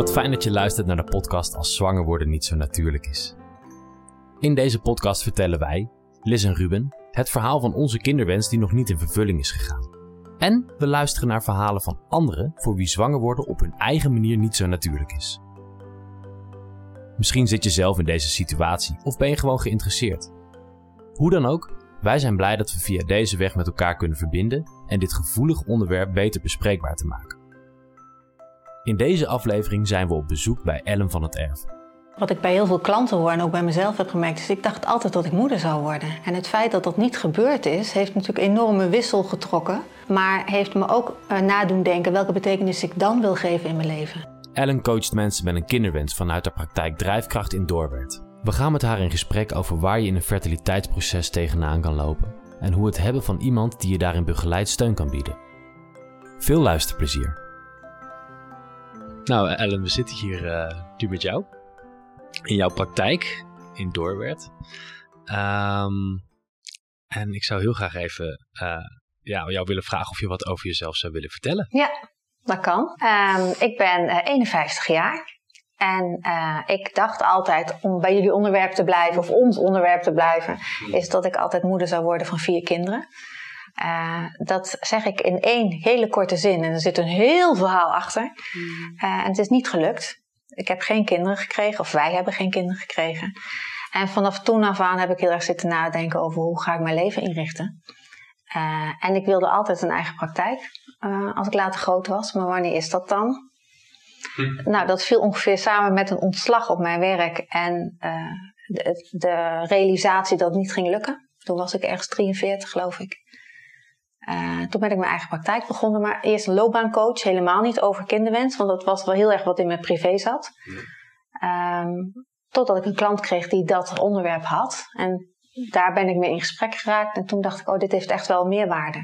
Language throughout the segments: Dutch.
Wat fijn dat je luistert naar de podcast Als zwanger worden niet zo natuurlijk is. In deze podcast vertellen wij, Liz en Ruben, het verhaal van onze kinderwens die nog niet in vervulling is gegaan. En we luisteren naar verhalen van anderen voor wie zwanger worden op hun eigen manier niet zo natuurlijk is. Misschien zit je zelf in deze situatie of ben je gewoon geïnteresseerd. Hoe dan ook, wij zijn blij dat we via deze weg met elkaar kunnen verbinden en dit gevoelig onderwerp beter bespreekbaar te maken. In deze aflevering zijn we op bezoek bij Ellen van het Erf. Wat ik bij heel veel klanten hoor en ook bij mezelf heb gemerkt, is ik dacht altijd dat ik moeder zou worden. En het feit dat dat niet gebeurd is, heeft natuurlijk enorme wissel getrokken. Maar heeft me ook uh, nadoen denken welke betekenis ik dan wil geven in mijn leven. Ellen coacht mensen met een kinderwens vanuit haar praktijk Drijfkracht in Doorwerd. We gaan met haar in gesprek over waar je in een fertiliteitsproces tegenaan kan lopen. En hoe het hebben van iemand die je daarin begeleidt steun kan bieden. Veel luisterplezier. Nou, Ellen, we zitten hier uh, nu met jou. In jouw praktijk in Doorwerd. Um, en ik zou heel graag even uh, ja, jou willen vragen of je wat over jezelf zou willen vertellen. Ja, dat kan. Um, ik ben uh, 51 jaar. En uh, ik dacht altijd, om bij jullie onderwerp te blijven, of ons onderwerp te blijven, is dat ik altijd moeder zou worden van vier kinderen. Uh, dat zeg ik in één hele korte zin en er zit een heel verhaal achter. Uh, en het is niet gelukt. Ik heb geen kinderen gekregen, of wij hebben geen kinderen gekregen. En vanaf toen af aan heb ik heel erg zitten nadenken over hoe ga ik mijn leven inrichten. Uh, en ik wilde altijd een eigen praktijk als ik later groot was. Maar wanneer is dat dan? Hm. Nou, dat viel ongeveer samen met een ontslag op mijn werk en de, de realisatie dat het niet ging lukken. Toen was ik ergens 43, geloof ik. Uh, toen ben ik mijn eigen praktijk begonnen, maar eerst een loopbaancoach, helemaal niet over kinderwens, want dat was wel heel erg wat in mijn privé zat. Um, totdat ik een klant kreeg die dat onderwerp had. En daar ben ik mee in gesprek geraakt en toen dacht ik, oh, dit heeft echt wel meerwaarde.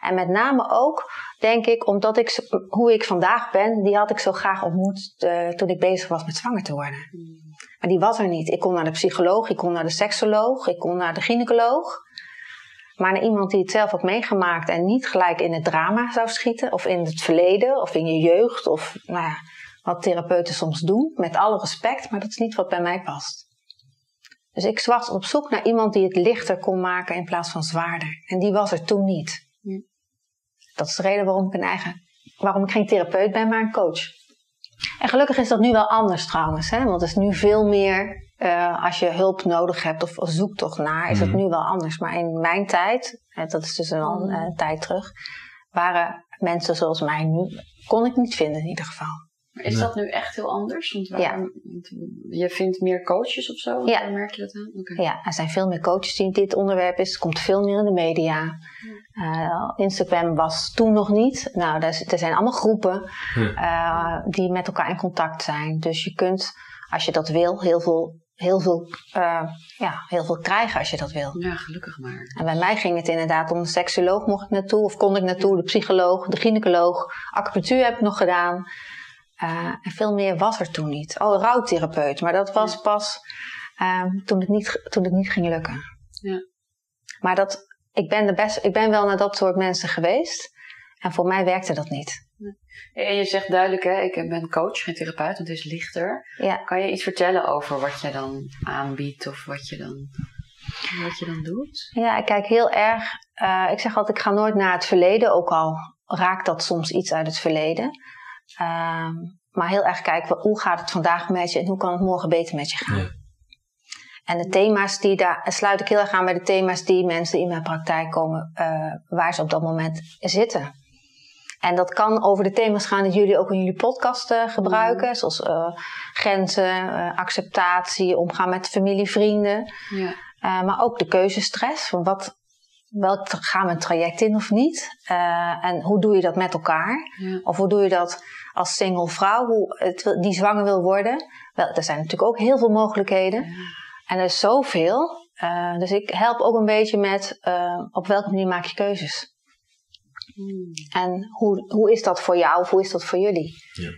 En met name ook, denk ik, omdat ik hoe ik vandaag ben, die had ik zo graag ontmoet uh, toen ik bezig was met zwanger te worden. Maar die was er niet. Ik kon naar de psycholoog, ik kon naar de seksoloog, ik kon naar de gynaecoloog. Maar naar iemand die het zelf had meegemaakt en niet gelijk in het drama zou schieten, of in het verleden, of in je jeugd, of nou ja, wat therapeuten soms doen, met alle respect, maar dat is niet wat bij mij past. Dus ik was op zoek naar iemand die het lichter kon maken in plaats van zwaarder. En die was er toen niet. Dat is de reden waarom ik een eigen, waarom ik geen therapeut ben, maar een coach. En gelukkig is dat nu wel anders trouwens, hè? want het is nu veel meer uh, als je hulp nodig hebt of, of zoektocht naar, is het mm. nu wel anders. Maar in mijn tijd, en dat is dus al een uh, tijd terug, waren mensen zoals mij nu, kon ik niet vinden in ieder geval. Maar is dat nu echt heel anders? Want waarom, ja. Je vindt meer coaches of zo? Ja. merk je dat aan? Okay. Ja, er zijn veel meer coaches die dit onderwerp is. Het komt veel meer in de media. Ja. Uh, Instagram was toen nog niet. Nou, er, er zijn allemaal groepen ja. uh, die met elkaar in contact zijn. Dus je kunt, als je dat wil, heel veel heel veel, uh, ja, heel veel krijgen als je dat wil. Ja, gelukkig maar. En bij mij ging het inderdaad om de seksoloog mocht ik naartoe, of kon ik naartoe, de psycholoog, de gynaecoloog, acupunctuur heb ik nog gedaan. Uh, en veel meer was er toen niet. Oh, rouwtherapeut, maar dat was pas uh, toen, het niet, toen het niet ging lukken. Ja. Maar dat, ik, ben de best, ik ben wel naar dat soort mensen geweest. En voor mij werkte dat niet. En je zegt duidelijk, hè, ik ben coach, geen therapeut, het is lichter. Ja. Kan je iets vertellen over wat je dan aanbiedt of wat je dan, wat je dan doet? Ja, ik kijk heel erg. Uh, ik zeg altijd, ik ga nooit naar het verleden, ook al raakt dat soms iets uit het verleden. Uh, maar heel erg kijken, hoe gaat het vandaag met je en hoe kan het morgen beter met je gaan? Ja. En de thema's die daar, sluit ik heel erg aan bij de thema's die mensen in mijn praktijk komen, uh, waar ze op dat moment zitten. En dat kan over de thema's gaan die jullie ook in jullie podcast uh, gebruiken. Mm. Zoals uh, grenzen, uh, acceptatie, omgaan met familie, vrienden. Ja. maar ook de keuzestress. Van wat, welk gaan we een traject in of niet? en hoe doe je dat met elkaar? Ja. Of hoe doe je dat als single vrouw hoe het, die zwanger wil worden? Wel, er zijn natuurlijk ook heel veel mogelijkheden. Ja. En er is zoveel. dus ik help ook een beetje met op welke manier maak je keuzes. Hmm. En hoe, hoe is dat voor jou of hoe is dat voor jullie? Ja.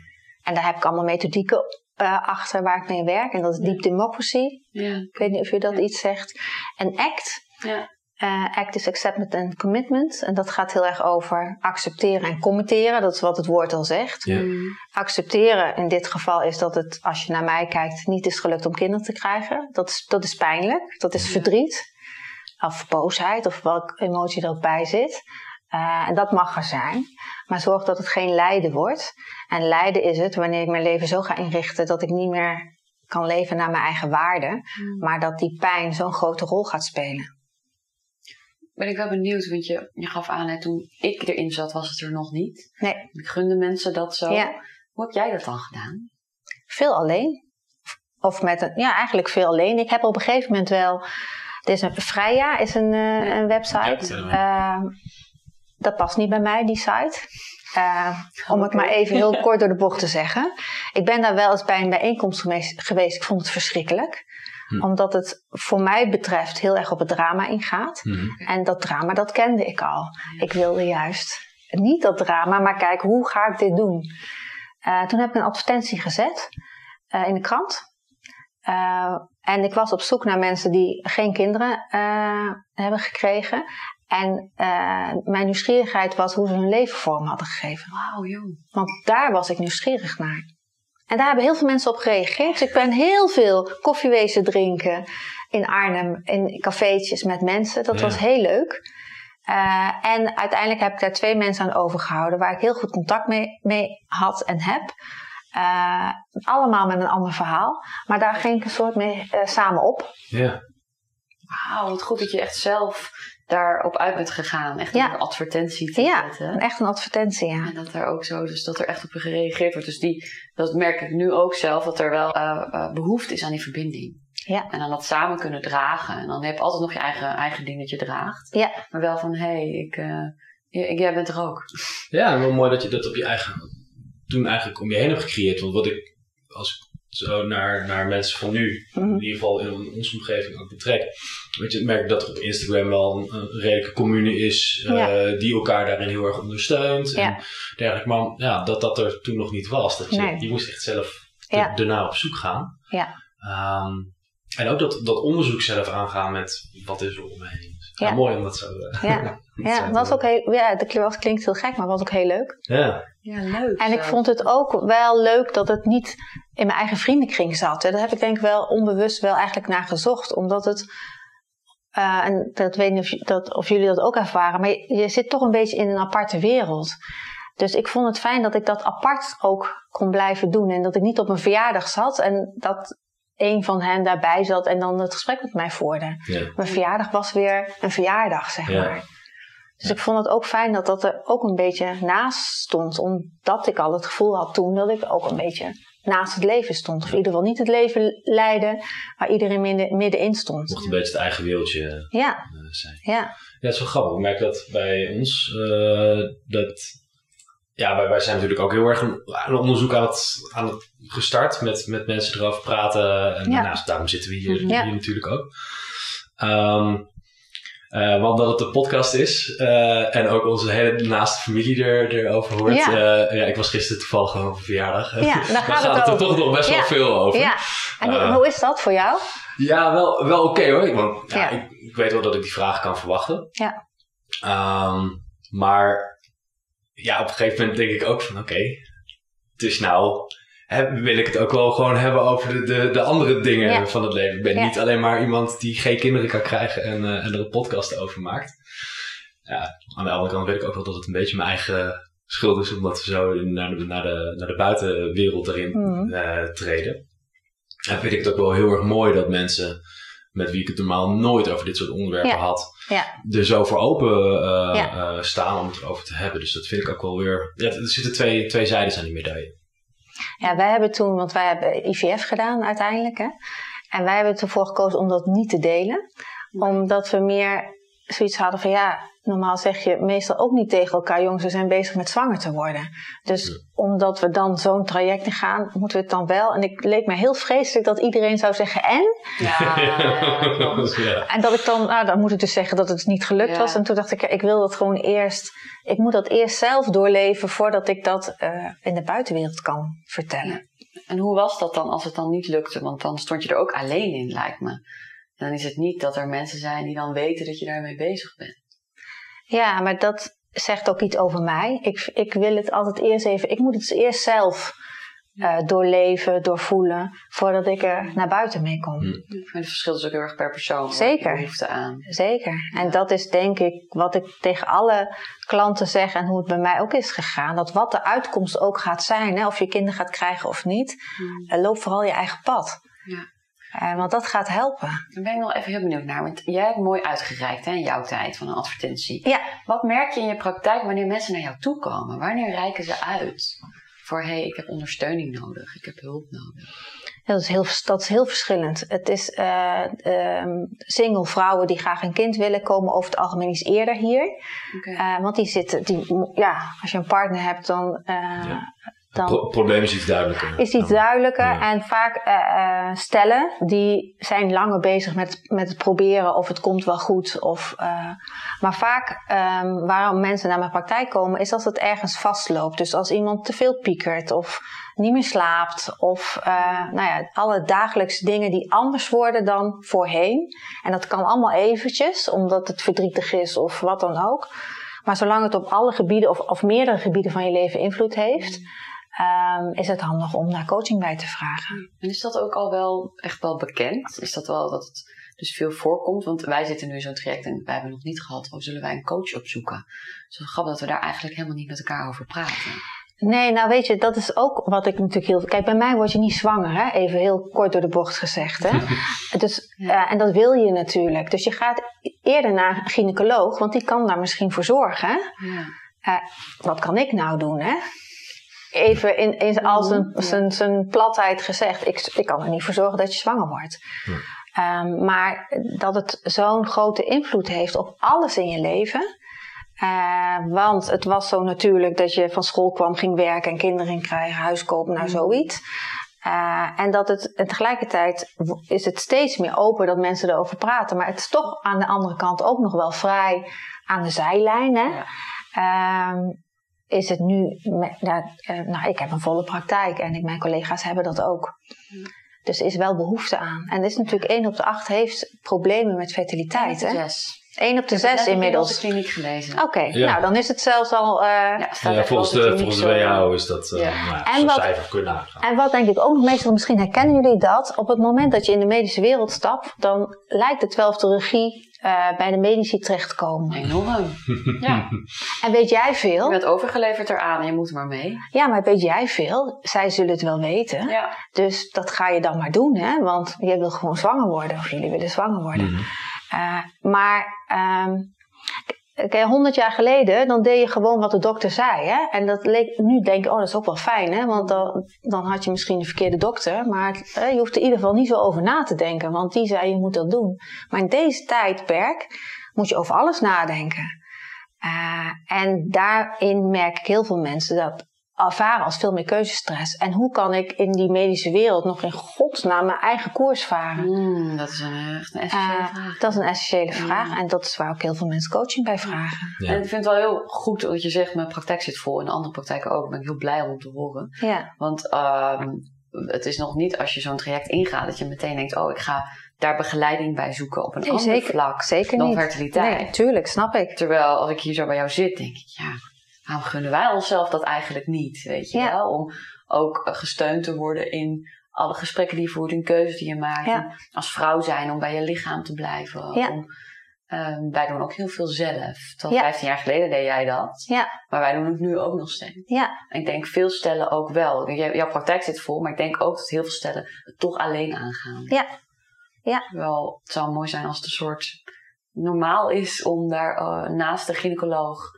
En daar heb ik allemaal methodieken uh, achter waar ik mee werk. En dat is Deep Democracy. Ja. Ik weet niet of je dat ja. iets zegt. En ACT. Ja. Uh, act is acceptance and commitment. En dat gaat heel erg over accepteren en committeren. Dat is wat het woord al zegt. Ja. Mm. Accepteren in dit geval is dat het, als je naar mij kijkt, niet is gelukt om kinderen te krijgen. Dat is, dat is pijnlijk. Dat is Ja. verdriet. Of boosheid, of welke emotie er ook bij zit. Uh, en dat mag er zijn. Maar zorg dat het geen lijden wordt. En lijden is het wanneer ik mijn leven zo ga inrichten dat ik niet meer kan leven naar mijn eigen waarde. Mm. Maar dat die pijn zo'n grote rol gaat spelen. Ben ik wel benieuwd, want je, je gaf aan, hè, toen ik erin zat, was het er nog niet. Nee. Ik gunde mensen dat zo. Ja. Hoe heb jij dat dan gedaan? Veel alleen. Of met een, ja, eigenlijk veel alleen. Ik heb op een gegeven moment wel. Er is een Freya is een, eh, Ja. een website. Ja, Eh, dat past niet bij mij, die site. Eh, om het maar even heel kort door de bocht te zeggen. Ik ben daar wel eens bij een bijeenkomst geweest. Ik vond het verschrikkelijk. Hm. Omdat het voor mij betreft heel erg op het drama ingaat. Mhm. En dat drama, dat kende ik al. Ik wilde juist niet dat drama, maar kijken hoe ga ik dit doen. Eh, toen heb ik een advertentie gezet eh, in de krant. En ik was op zoek naar mensen die geen kinderen hebben gekregen. En eh, mijn nieuwsgierigheid was hoe ze hun leven vorm hadden gegeven. Wauw, joh. Want daar was ik nieuwsgierig naar. En daar hebben heel veel mensen op gereageerd. Dus ik ben heel veel koffiewezen drinken in Arnhem, in cafeetjes met mensen. Dat Ja. was heel leuk. Eh, en uiteindelijk heb ik daar twee mensen aan overgehouden waar ik heel goed contact mee, mee had en heb. Eh, allemaal met een ander verhaal. Maar daar ging ik een soort mee samen op. Ja. Wauw, wat goed dat je echt zelf daarop uit bent gegaan. Echt Ja. een advertentie te Ja, zetten. echt een advertentie, ja. En dat er ook zo, dus dat er echt op je gereageerd wordt. Dus die, dat merk ik nu ook zelf, dat er wel eh, eh, behoefte is aan die verbinding. Ja. En dan dat samen kunnen dragen. En dan heb je altijd nog je eigen, eigen ding dat je draagt. Ja. Maar wel van, hé, hey, ik, eh, j- jij bent er ook. Ja, en wel mooi dat je dat op je eigen toen eigenlijk om je heen hebt gecreëerd. Want wat ik als ik zo naar, naar mensen van nu, Mhm. in ieder geval in onze omgeving ook betrek, weet je, merk ik dat er op Instagram wel een, een redelijke commune is eh, die elkaar daarin heel erg ondersteunt. Ja. En dergelijke. Maar ja, dat dat er toen nog niet was. Dat je, Nee. je moest echt zelf Ja. ernaar op zoek gaan. Ja. Ehm, en ook dat, dat onderzoek zelf aangaan met wat is er om me heen. Ja. Ja. mooi om dat zo eh, Ja. Ja, was ook heel, ja, dat klinkt- klinkt heel gek, maar was ook heel leuk. Ja. Ja, leuk. En ik vond het ook wel leuk dat het niet in mijn eigen vriendenkring zat. Hè. Daar heb ik denk ik wel onbewust wel eigenlijk naar gezocht. Omdat het, eh, en dat weet niet of, dat, of jullie dat ook ervaren, maar je, je zit toch een beetje in een aparte wereld. Dus ik vond het fijn dat ik dat apart ook kon blijven doen. En dat ik niet op een verjaardag zat en dat een van hen daarbij zat en dan het gesprek met mij voerde. Ja. Mijn verjaardag was weer een verjaardag, zeg Ja. maar. Dus ik vond het ook fijn dat dat er ook een beetje naast stond. Omdat ik al het gevoel had toen dat ik ook een beetje naast het leven stond. Of in ieder geval niet het leven leidde, waar iedereen midden, middenin stond. mocht een beetje het eigen wereldje Ja, eh, zijn. ja, Ja, het is wel grappig. Ik merk dat bij ons, eh, dat, ja, wij, wij zijn natuurlijk ook heel erg een, een onderzoek aan het, aan het gestart met, met mensen erover praten. En Ja. daarom zitten we hier, Ja. hier natuurlijk ook. Eh, want dat het een podcast is eh, en ook onze hele naaste familie er, erover hoort. Ja. Eh, ja, ik was gisteren toevallig gewoon op een verjaardag. Ja, daar gaat het het er toch nog best wel veel over. ja. En hoe, is dat voor jou? Ja, wel, wel oké hoor. Want ja, Ja. Ik, ik weet wel dat ik die vragen kan verwachten. Ja. Ehm, maar ja, op een gegeven moment denk ik ook van oké, dus nou hè, wil ik het ook wel gewoon hebben over de, de, de andere dingen Ja. van het leven. Ik ben Ja. niet alleen maar iemand die geen kinderen kan krijgen en, eh, en er een podcast over maakt. Ja, aan de andere kant weet ik ook wel dat het een beetje mijn eigen schuld is, omdat we zo naar de, naar de, naar de buitenwereld erin Mhm. eh, treden. En vind ik het ook wel heel erg mooi dat mensen met wie ik het normaal nooit over dit soort onderwerpen Ja. had, Ja. er zo voor open eh, Ja. eh, staan om het erover te hebben. Dus dat vind ik ook wel weer. Ja, er zitten twee, twee zijdes aan die medaille. Ja, wij hebben toen, want wij hebben IVF gedaan uiteindelijk. Hè? En wij hebben ervoor gekozen om dat niet te delen. Omdat we meer zoiets hadden van ja, normaal zeg je meestal ook niet tegen elkaar, jongens, we zijn bezig met zwanger te worden. Dus Ja. omdat we dan zo'n traject in gaan, moeten we het dan wel. En ik leek me heel vreselijk dat iedereen zou zeggen en. Ja. En dat ik dan, nou dan moet ik dus zeggen dat het niet gelukt Ja. was. En toen dacht ik, ja, ik wil dat gewoon eerst, ik moet dat eerst zelf doorleven voordat ik dat eh, in de buitenwereld kan vertellen. En hoe was dat dan als het dan niet lukte? Want dan stond je er ook alleen in, lijkt me. dan is het niet dat er mensen zijn die dan weten dat je daarmee bezig bent. Ja, maar dat zegt ook iets over mij. Ik, ik wil het altijd eerst even, ik moet het eerst zelf uh, doorleven, doorvoelen, voordat ik er naar buiten mee kom. Het verschilt dus ook heel erg per persoon. Zeker. Behoefte aan. Zeker. En dat is denk ik wat ik tegen alle klanten zeg en hoe het bij mij ook is gegaan. Dat wat de uitkomst ook gaat zijn, hè, of je kinderen gaat krijgen of niet, hmm. loop vooral je eigen pad. Ja. Uh, want dat gaat helpen. Daar ben ik nog even heel benieuwd naar. Want jij hebt mooi uitgereikt hè, in jouw tijd van een advertentie. Ja. Wat merk je in je praktijk wanneer mensen naar jou toe komen? Wanneer reiken ze uit? Voor hé, hey, ik heb ondersteuning nodig, ik heb hulp nodig. dat, is heel, dat is heel verschillend. Het is uh, single vrouwen die graag een kind willen komen over het algemeen iets eerder hier. Okay. Uh, want die zitten, die, ja, als je een partner hebt, dan het probleem is iets duidelijker. Is iets duidelijker. En vaak uh, stellen die zijn langer bezig met, met het proberen of het komt wel goed. Of, uh, maar vaak um, waarom mensen naar mijn praktijk komen is als het ergens vastloopt. Dus als iemand te veel piekert of niet meer slaapt. Of uh, nou ja, alle dagelijkse dingen die anders worden dan voorheen. En dat kan allemaal eventjes, omdat het verdrietig is of wat dan ook. Maar zolang het op alle gebieden of, of meerdere gebieden van je leven invloed heeft um, is het handig om daar coaching bij te vragen. En is dat ook al wel echt wel bekend? Is dat wel dat het dus veel voorkomt? Want wij zitten nu in zo'n traject en wij hebben nog niet gehad, oh, zullen wij een coach opzoeken? Het is wel grappig dat we daar eigenlijk helemaal niet met elkaar over praten. Nee, nou weet je, dat is ook wat ik natuurlijk heel. Kijk, bij mij word je niet zwanger, hè? even heel kort door de bocht gezegd. Hè? dus, uh, en dat wil je natuurlijk. Dus je gaat eerder naar een gynaecoloog, want die kan daar misschien voor zorgen. Ja. Uh, wat kan ik nou doen, hè? Even in, in al zijn, zijn, zijn platheid gezegd, ik, ik kan er niet voor zorgen dat je zwanger wordt. Um, maar dat het zo'n grote invloed heeft op alles in je leven. Uh, want het was zo natuurlijk dat je van school kwam, ging werken en kinderen krijgen, huis kopen, nou zoiets. Uh, en dat het en tegelijkertijd is het steeds meer open dat mensen erover praten. Maar het is toch aan de andere kant ook nog wel vrij aan de zijlijn. Hè? Ja. Um, is het nu, nou, nou, ik heb een volle praktijk en ik, mijn collega's hebben dat ook. Dus er is wel behoefte aan. En er is natuurlijk 1 op de 8 heeft problemen met fertiliteit. 1 op de 6. 1 op de 6 inmiddels. Ik heb kliniek gelezen. Oké, okay, ja. nou dan is het zelfs al. Uh, ja, ja volgens, de, volgens de WHO is dat uh, ja. nou, en wat, cijfer kunnen aangaan. En wat denk ik ook nog meestal, misschien herkennen jullie dat. Op het moment dat je in de medische wereld stapt, dan lijkt het wel of de regie uh, bij de medici terechtkomen. Enorm. ja. En weet jij veel? Je bent overgeleverd eraan en je moet maar mee. Ja, maar weet jij veel? Zij zullen het wel weten. Ja. Dus dat ga je dan maar doen, hè? Want je wil gewoon zwanger worden, of jullie willen zwanger worden. Mm -hmm. Uh, maar um, Kijk, honderd jaar geleden, dan deed je gewoon wat de dokter zei. Hè? En dat leek, nu denk ik, oh, dat is ook wel fijn, hè? Want dan, dan had je misschien de verkeerde dokter. Maar hè, je hoeft er in ieder geval niet zo over na te denken, want die zei, je moet dat doen. Maar in deze tijdperk moet je over alles nadenken. Uh, en daarin merk ik heel veel mensen dat ervaren als veel meer keuzestress. En hoe kan ik in die medische wereld nog in godsnaam mijn eigen koers varen? Mm, dat is een, echt een essentiële uh, vraag. Dat is een essentiële vraag. En dat is waar ook heel veel mensen coaching bij vragen. Ja. En ik vind het wel heel goed dat je zegt, mijn praktijk zit vol. En de andere praktijken ook. Daar ben ik heel blij om te horen. Ja. Want um, het is nog niet als je zo'n traject ingaat dat je meteen denkt, oh ik ga daar begeleiding bij zoeken op een nee, ander zeker, vlak zeker dan niet. fertiliteit. Nee, tuurlijk, snap ik. Terwijl als ik hier zo bij jou zit, denk ik, ja, waarom gunnen wij onszelf dat eigenlijk niet? Weet je wel? Om ook gesteund te worden in alle gesprekken die je voert, in keuzes die je maakt. Als vrouw zijn, om bij je lichaam te blijven. Om, um, wij doen ook heel veel zelf. Tot 15 jaar geleden deed jij dat. Ja. Maar wij doen het nu ook nog steeds. Ja. En ik denk veel stellen ook wel. Jouw praktijk zit vol, maar ik denk ook dat heel veel stellen het toch alleen aangaan. Ja. Ja. Wel, het zou mooi zijn als het een soort normaal is om daar uh, naast de gynaecoloog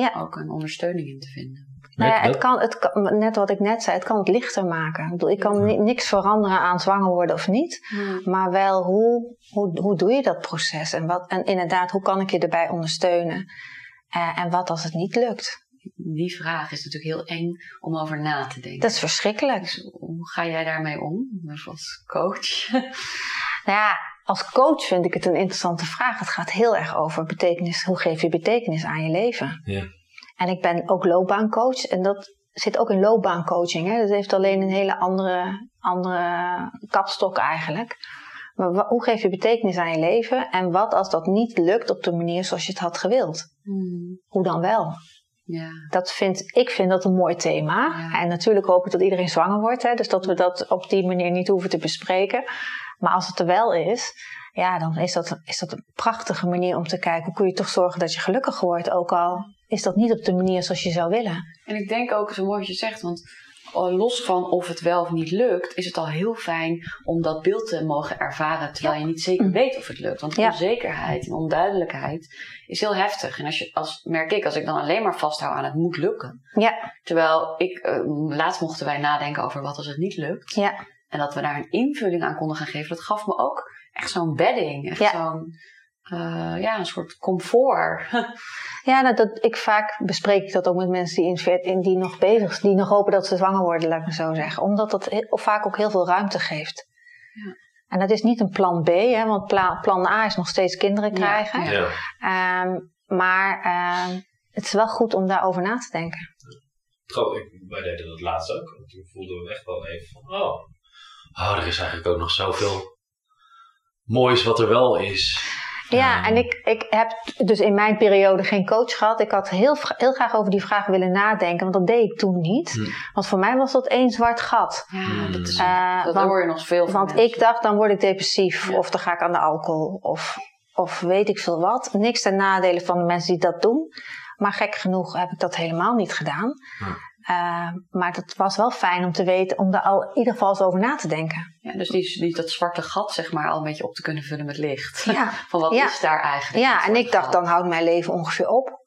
ja. ook een ondersteuning in te vinden. Nou ja, het kan, het kan, net wat ik net zei, het kan het lichter maken. Ik, bedoel, ik kan niks veranderen aan zwanger worden of niet. Maar wel, hoe, hoe, hoe doe je dat proces? En, wat, en inderdaad, hoe kan ik je erbij ondersteunen? Uh, en wat als het niet lukt? Die vraag is natuurlijk heel eng om over na te denken. Dat is verschrikkelijk. Dus hoe ga jij daarmee om, als coach? nou ja, als coach vind ik het een interessante vraag. Het gaat heel erg over betekenis. Hoe geef je betekenis aan je leven? Ja. En ik ben ook loopbaancoach. En dat zit ook in loopbaancoaching. Hè? Dat heeft alleen een hele andere, andere kapstok eigenlijk. Maar hoe geef je betekenis aan je leven? En wat als dat niet lukt op de manier zoals je het had gewild? Hmm. Hoe dan wel? Ja. Dat vind, ik vind dat een mooi thema. Ja. En natuurlijk hoop ik dat iedereen zwanger wordt. Hè, dus dat we dat op die manier niet hoeven te bespreken. Maar als het er wel is, ja, dan is dat, is dat een prachtige manier om te kijken. Hoe kun je toch zorgen dat je gelukkig wordt? Ook al is dat niet op de manier zoals je zou willen. En ik denk ook, zo mooi wat je zegt, want eh, los van of het wel of niet lukt, is het al heel fijn om dat beeld te mogen ervaren terwijl je niet zeker weet of het lukt. Want Ja. onzekerheid en onduidelijkheid is heel heftig. En als je, als, merk ik, als ik dan alleen maar vasthoud aan het moet lukken. Ja, Terwijl ik, eh, laatst mochten wij nadenken over wat als het niet lukt. ja, En dat we daar een invulling aan konden gaan geven. Dat gaf me ook echt zo'n bedding. Echt Ja. zo'n, eh, ja, een soort comfort. ja nou, dat, ik vaak bespreek ik dat ook met mensen die, in, vet- in- die nog bezig zijn, die nog hopen dat ze zwanger worden, laat ik maar zo zeggen. Omdat dat heel- vaak ook heel veel ruimte geeft. Ja. En dat is niet een plan B, hè, want pla- plan A is nog steeds kinderen krijgen. ja. Ja. Ehm, maar ehm, het is wel goed om daarover na te denken. Trouw, ik, wij deden dat laatst ook. En toen voelden we echt wel even van, oh, oh, er is eigenlijk ook nog zoveel moois wat er wel is. Ja, Ehm, en ik, ik heb dus in mijn periode geen coach gehad. Ik had heel, heel graag over die vraag willen nadenken, want dat deed ik toen niet. Hm. Want voor mij was dat één zwart gat. Ja, dat, is, Eh, dat want hoor je nog veel van want mensen. ik dacht, dan word ik depressief Ja. of dan ga ik aan de alcohol of, of weet ik veel wat. Niks ten nadele van de mensen die dat doen. Maar gek genoeg heb ik dat helemaal niet gedaan. Ja. Eh, maar dat was wel fijn om te weten, om daar al in ieder geval eens over na te denken. Ja, dus die, die, dat zwarte gat, zeg maar, al een beetje op te kunnen vullen met licht. Ja, Van wat Ja. is daar eigenlijk? ja en ik dacht, gat? dan houdt mijn leven ongeveer op.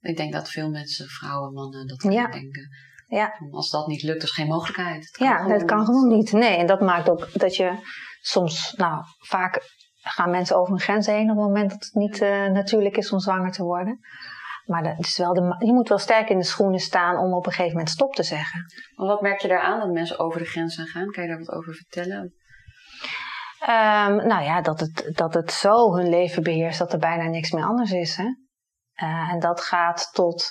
Ik denk dat veel mensen, vrouwen, mannen, dat Ja. kunnen denken. Ja. Als dat niet lukt, is geen mogelijkheid. Het Ja, dat kan gewoon niet. Nee, en dat maakt ook dat je soms, nou, vaak gaan mensen over hun grenzen heen op het moment dat het niet eh, natuurlijk is om zwanger te worden. Maar dat is wel de, je moet wel sterk in de schoenen staan om op een gegeven moment stop te zeggen. Maar wat merk je daaraan dat mensen over de grenzen gaan? Kan je daar wat over vertellen? Ehm, nou ja, dat het, dat het zo hun leven beheerst dat er bijna niks meer anders is. Hè? Eh, en dat gaat tot,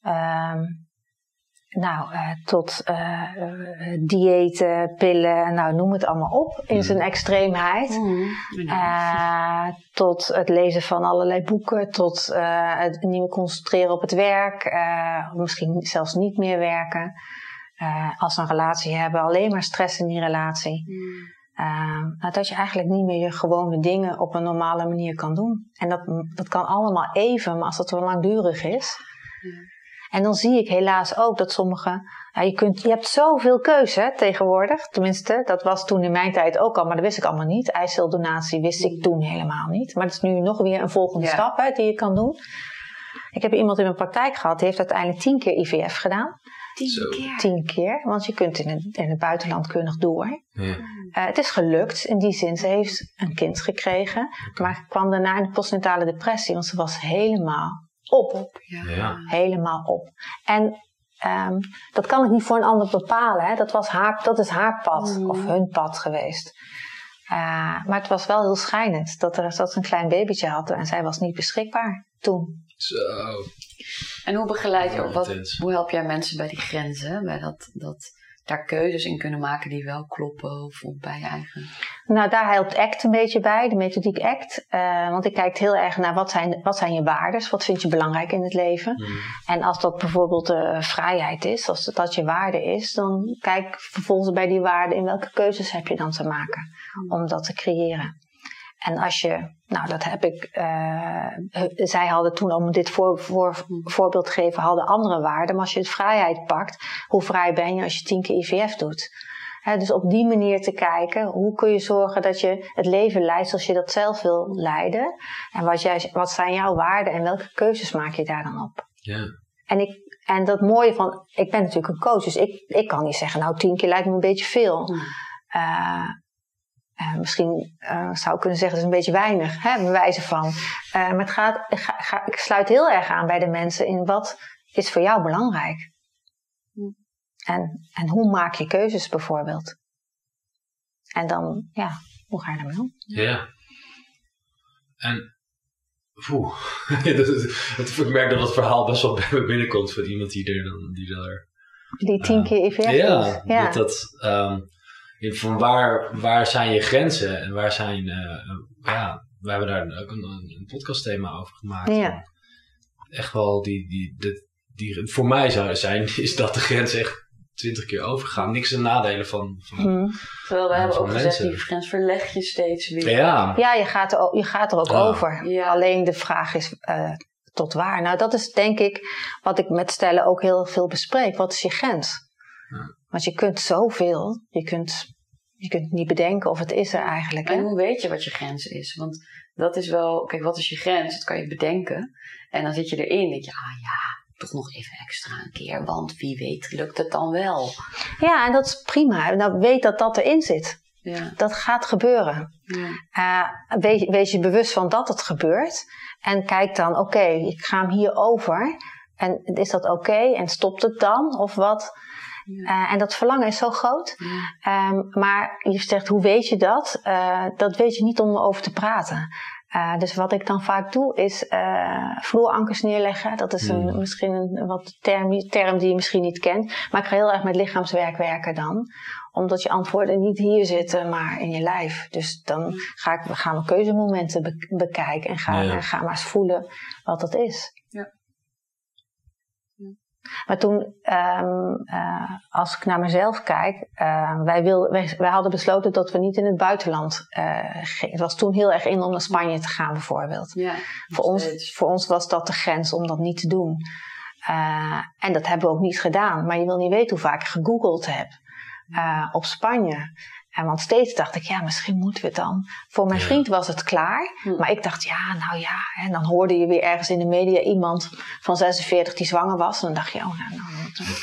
ehm, nou, eh, tot eh, eh, diëten, pillen, nou noem het allemaal op in zijn extreemheid. Eh, tot het lezen van allerlei boeken, tot eh, het niet meer concentreren op het werk, eh, misschien zelfs niet meer werken. Eh, als ze een relatie hebben, alleen maar stress in die relatie. Eh, nou, dat je eigenlijk niet meer je gewone dingen op een normale manier kan doen. En dat, dat kan allemaal even, maar als dat wel langdurig is. En dan zie ik helaas ook dat sommige. Ja, je, kunt, je hebt zoveel keuze hè, tegenwoordig. Tenminste, dat was toen in mijn tijd ook al, maar dat wist ik allemaal niet. Eiceldonatie wist ik toen helemaal niet. Maar dat is nu nog weer een volgende Ja. stap hè, die je kan doen. Ik heb iemand in mijn praktijk gehad, die heeft uiteindelijk tien keer IVF gedaan. Tien keer. Tien keer, want je kunt in het, in het buitenland kun je nog door. Ja. Eh, het is gelukt in die zin. Ze heeft een kind gekregen, maar kwam daarna in de postnatale depressie, want ze was helemaal op. Ja. Ja. Helemaal op. En ehm, dat kan ik niet voor een ander bepalen. Hè. Dat, was haar, dat is haar pad Mm. of hun pad geweest. Eh, maar het was wel heel schijnend dat, er, dat ze een klein babytje had en zij was niet beschikbaar toen. Zo. En hoe begeleid je, wat, hoe help jij mensen bij die grenzen? Bij dat, dat daar keuzes in kunnen maken die wel kloppen of, bij je eigen. Nou, daar helpt ACT een beetje bij, de methodiek ACT. Eh, want ik kijk heel erg naar wat zijn, wat zijn je waardes, wat vind je belangrijk in het leven. Mm. En als dat bijvoorbeeld eh, vrijheid is, als dat je waarde is, dan kijk vervolgens bij die waarde in welke keuzes heb je dan te maken om dat te creëren. En als je, nou dat heb ik, eh, zij hadden toen, om dit voor, voor, voorbeeld te geven, hadden andere waarden. Maar als je het vrijheid pakt, hoe vrij ben je als je tien keer IVF doet? Dus op die manier te kijken, hoe kun je zorgen dat je het leven leidt zoals je dat zelf wil leiden? En wat, jij, wat zijn jouw waarden en welke keuzes maak je daar dan op? Ja. En, ik, en dat mooie van, ik ben natuurlijk een coach, dus ik, ik kan niet zeggen, nou tien keer lijkt me een beetje veel. Mm. Eh, eh, misschien eh, zou ik kunnen zeggen, dat is een beetje weinig, hè, bij wijze van. Eh, maar het gaat, ik, ga, ga- ik sluit heel erg aan bij de mensen in wat is voor jou belangrijk. Mm. En, en hoe maak je keuzes bijvoorbeeld? En dan, ja, hoe ga je daarmee om? Ja. En, poeh. Dat dat- ik merk dat het verhaal best wel bij me binnenkomt van iemand die er dan, die daar... Die tien keer IVF ja. Ja, dat dat... ehm, van waar, waar zijn je grenzen en waar zijn, uh, ja, we hebben daar ook een, een podcastthema over gemaakt. Ja. Echt wel, die, die, die, die, voor mij zou zijn, is dat de grens echt twintig keer overgaan. Niks een nadelen van. van Hmm. Terwijl we hebben ook mensen. gezegd, die grens verleg je steeds weer. Ja, Ja, je gaat er, je gaat er ook over. Ja. Alleen de vraag is eh, tot waar. Nou, dat is denk ik wat ik met stellen ook heel veel bespreek. Wat is je grens? Ja. Want je kunt zoveel. Je kunt, je kunt niet bedenken of het is er eigenlijk. En Hè? hoe weet je wat je grens is? Want dat is wel, kijk, wat is je grens? Dat kan je bedenken. En dan zit je erin, denk je, ah ja, toch nog even extra een keer, want wie weet lukt het dan wel. Ja, en dat is prima. Nou, weet dat dat erin zit. Ja, Dat gaat gebeuren. ja, Eh, wees, wees je bewust van dat het gebeurt. En kijk dan, oké, ik ga hem hier over. En is dat oké? En stopt het dan? Of wat? Ja. Eh, en dat verlangen is zo groot. ja. Ehm, maar je zegt, hoe weet je dat? Eh, dat weet je niet om erover te praten. Eh, dus wat ik dan vaak doe, is vloerankers neerleggen. Dat is een, misschien een wat term, term die je misschien niet kent. Maar ik ga heel erg met lichaamswerk werken dan. Omdat je antwoorden niet hier zitten, maar in je lijf. Dus dan ga ik, we gaan we keuzemomenten be- bekijken. En ga, Ja. en ga maar eens voelen wat dat is. Maar toen, ehm, eh, als ik naar mezelf kijk, eh, wij, wil, wij, wij hadden besloten dat we niet in het buitenland eh, gingen. Het was toen heel erg in om naar Spanje te gaan, bijvoorbeeld. ja Voor ons, steeds. voor ons was dat de grens om dat niet te doen. Eh, en dat hebben we ook niet gedaan. Maar je wil niet weten hoe vaak ik gegoogeld heb op Spanje. En want steeds dacht ik, ja, misschien moeten we het dan. Voor mijn vriend was het klaar. Hm. Maar ik dacht, ja, nou ja. En dan hoorde je weer ergens in de media iemand van 46 die zwanger was. En dan dacht je, oh, nou, nou het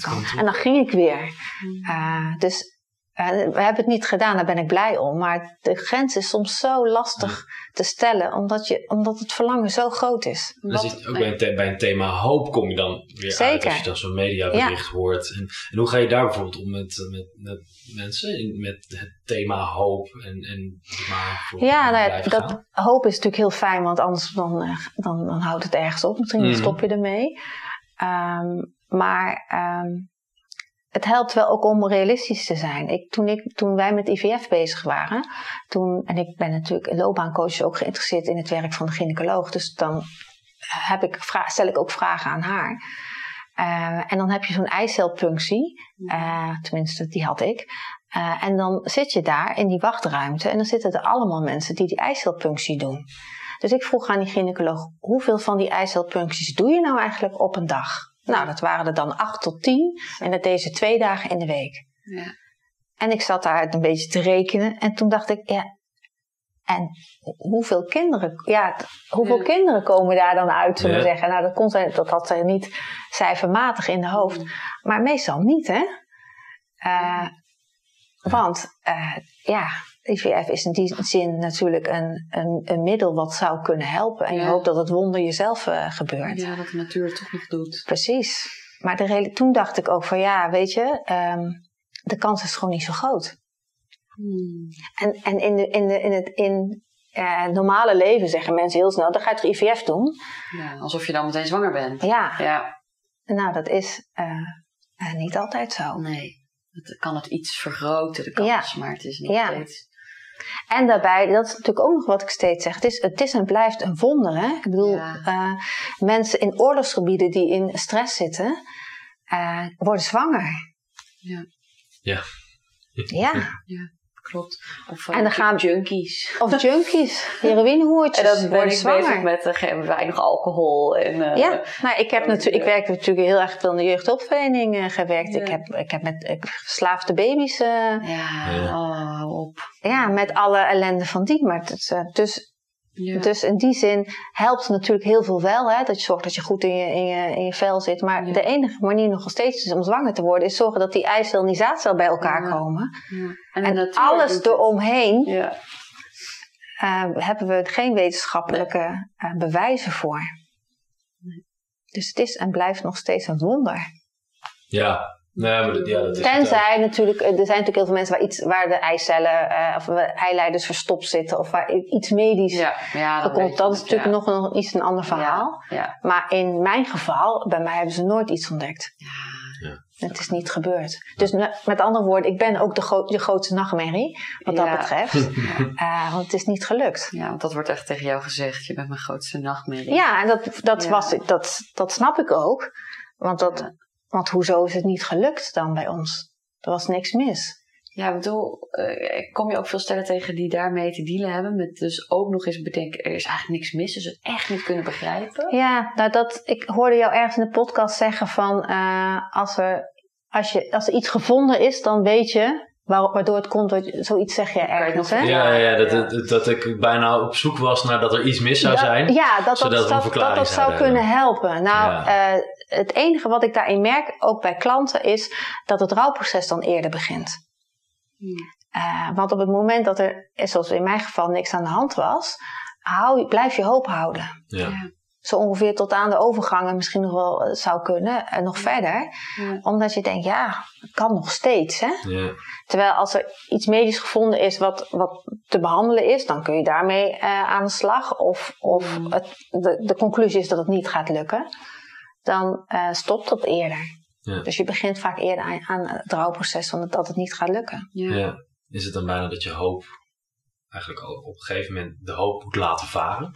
kan, kan en dan ging ik weer. Hm. Eh, dus we hebben het niet gedaan, daar ben ik blij om. Maar de grens is soms zo lastig te stellen, omdat, je, omdat het verlangen zo groot is. Wat- ook bij een, the- bij een thema hoop kom je dan weer uit als je dan zo'n mediabericht hoort. En, en hoe ga je daar bijvoorbeeld om met, met, met mensen, in, met het thema hoop en, en maar Ja, nou ja, dat, gaan? hoop is natuurlijk heel fijn, want anders dan, eh, dan, dan houdt het ergens op. Misschien Mhm. stop je ermee. Ehm, maar ehm, het helpt wel ook om realistisch te zijn. Ik, toen, ik, toen wij met IVF bezig waren, toen, en ik ben natuurlijk een loopbaancoach ook geïnteresseerd in het werk van de gynaecoloog, dus dan heb ik, stel ik ook vragen aan haar. Eh, en dan heb je zo'n eicelpunctie, eh, tenminste die had ik. Eh, en dan zit je daar in die wachtruimte en dan zitten er allemaal mensen die die eicelpunctie doen. Dus ik vroeg aan die gynaecoloog, hoeveel van die eicelpuncties doe je nou eigenlijk op een dag? Nou, dat waren er dan acht tot tien en dat deed ze twee dagen in de week. Ja. En ik zat daar een beetje te rekenen en toen dacht ik, ja, en hoeveel kinderen, ja, hoeveel Ja. kinderen komen daar dan uit, zullen we Ja. zeggen? Nou, dat, kon zij, dat had zij niet cijfermatig in de hoofd, maar meestal niet, hè? Eh, want, eh, ja, IVF is in die zin natuurlijk een, een, een middel wat zou kunnen helpen. En je hoopt dat het wonder jezelf eh, gebeurt. ja, dat de natuur het toch nog doet. Precies. Maar de toen dacht ik ook van ja, weet je, ehm, de kans is gewoon niet zo groot. Hmm. En, en in, de, in, de, in het in, eh, normale leven zeggen mensen heel snel, dan ga je toch IVF doen? Ja, alsof je dan meteen zwanger bent. Ja, Ja, nou dat is eh, niet altijd zo. nee. Het kan het iets vergroten, de kans, maar het is niet Ja. steeds... En daarbij, dat is natuurlijk ook nog wat ik steeds zeg, het is, het is en blijft een wonder. Hè? Ik bedoel, Ja. eh, mensen in oorlogsgebieden die in stress zitten, eh, worden zwanger. Ja. Ja. Ja, Klopt. Of En dan gaan- junkies. of junkies, heroïnehoertjes En dan ben worden ik zwanger. bezig met uh, weinig alcohol. En, eh, Ja, nou, ik, heb natuurlijk, ik werk natuurlijk heel erg veel in de jeugdhulpverlening eh, gewerkt. Ja. Ik, heb, ik heb met ik, verslaafde baby's, eh, Ja, Ja. oh, op. ja, met alle ellende van die. Maar het eh, dus, Ja. dus in die zin helpt het natuurlijk heel veel wel. Hè, dat je zorgt dat je goed in je, in je, in je vel zit. Maar Ja. de enige manier nog steeds is om zwanger te worden... is zorgen dat die eicel en die zaadcel bij elkaar Ja. komen. Ja. En, alles eromheen Ja. eh, hebben we geen wetenschappelijke eh, bewijzen voor. Dus het is en blijft nog steeds een wonder. Ja, nee, maar dat, ja, dat is het Tenzij natuurlijk, er zijn natuurlijk heel veel mensen waar, iets, waar de eicellen eh, of eileiders verstopt zitten of waar iets medisch Ja, ja, dat, komt. Dat is natuurlijk ja. nog, nog iets een ander verhaal. Ja, ja. Maar in mijn geval, bij mij hebben ze nooit iets ontdekt. Ja. Het is niet gebeurd. Dus met andere woorden, ik ben ook de, gro de grootste nachtmerrie, wat dat betreft. Uh, want het is niet gelukt. Ja, want dat wordt echt tegen jou gezegd. Je bent mijn grootste nachtmerrie. Ja, en dat, dat, Was, dat, dat snap ik ook. Want, dat, want hoezo is het niet gelukt dan bij ons? Er was niks mis. Ja, ik bedoel, uh, kom je ook veel stellen tegen die daarmee te dealen hebben. Met dus ook nog eens bedenken, er is eigenlijk niks mis. Dus het echt niet kunnen begrijpen. Ja, nou dat, ik hoorde jou ergens in de podcast zeggen van, uh, als, er, als, je, als er iets gevonden is, dan weet je waardoor het komt, dat zoiets zeg je ergens, hè? Ja, ja, dat, dat, dat, ik bijna op zoek was naar dat er iets mis zou zijn. ja, dat dat, dat, dat, dat zou kunnen helpen. Nou, uh, het enige wat ik daarin merk, ook bij klanten, is dat het rouwproces dan eerder begint. Uh, want op het moment dat er, zoals in mijn geval, niks aan de hand was, hou, blijf je hoop houden. Ja. Zo ongeveer tot aan de overgangen misschien nog wel eh, zou kunnen, en nog verder. Ja. Omdat je denkt, ja, het kan nog steeds. Hè? Ja. Terwijl als er iets medisch gevonden is wat, wat te behandelen is, dan kun je daarmee uh, aan de slag. Of, of het, de, de conclusie is dat het niet gaat lukken, dan uh, stopt dat eerder. Ja. Dus je begint vaak eerder aan, aan het rouwproces van dat het niet gaat lukken. Ja. ja. Is het dan bijna dat je hoop, eigenlijk op een gegeven moment de hoop moet laten varen?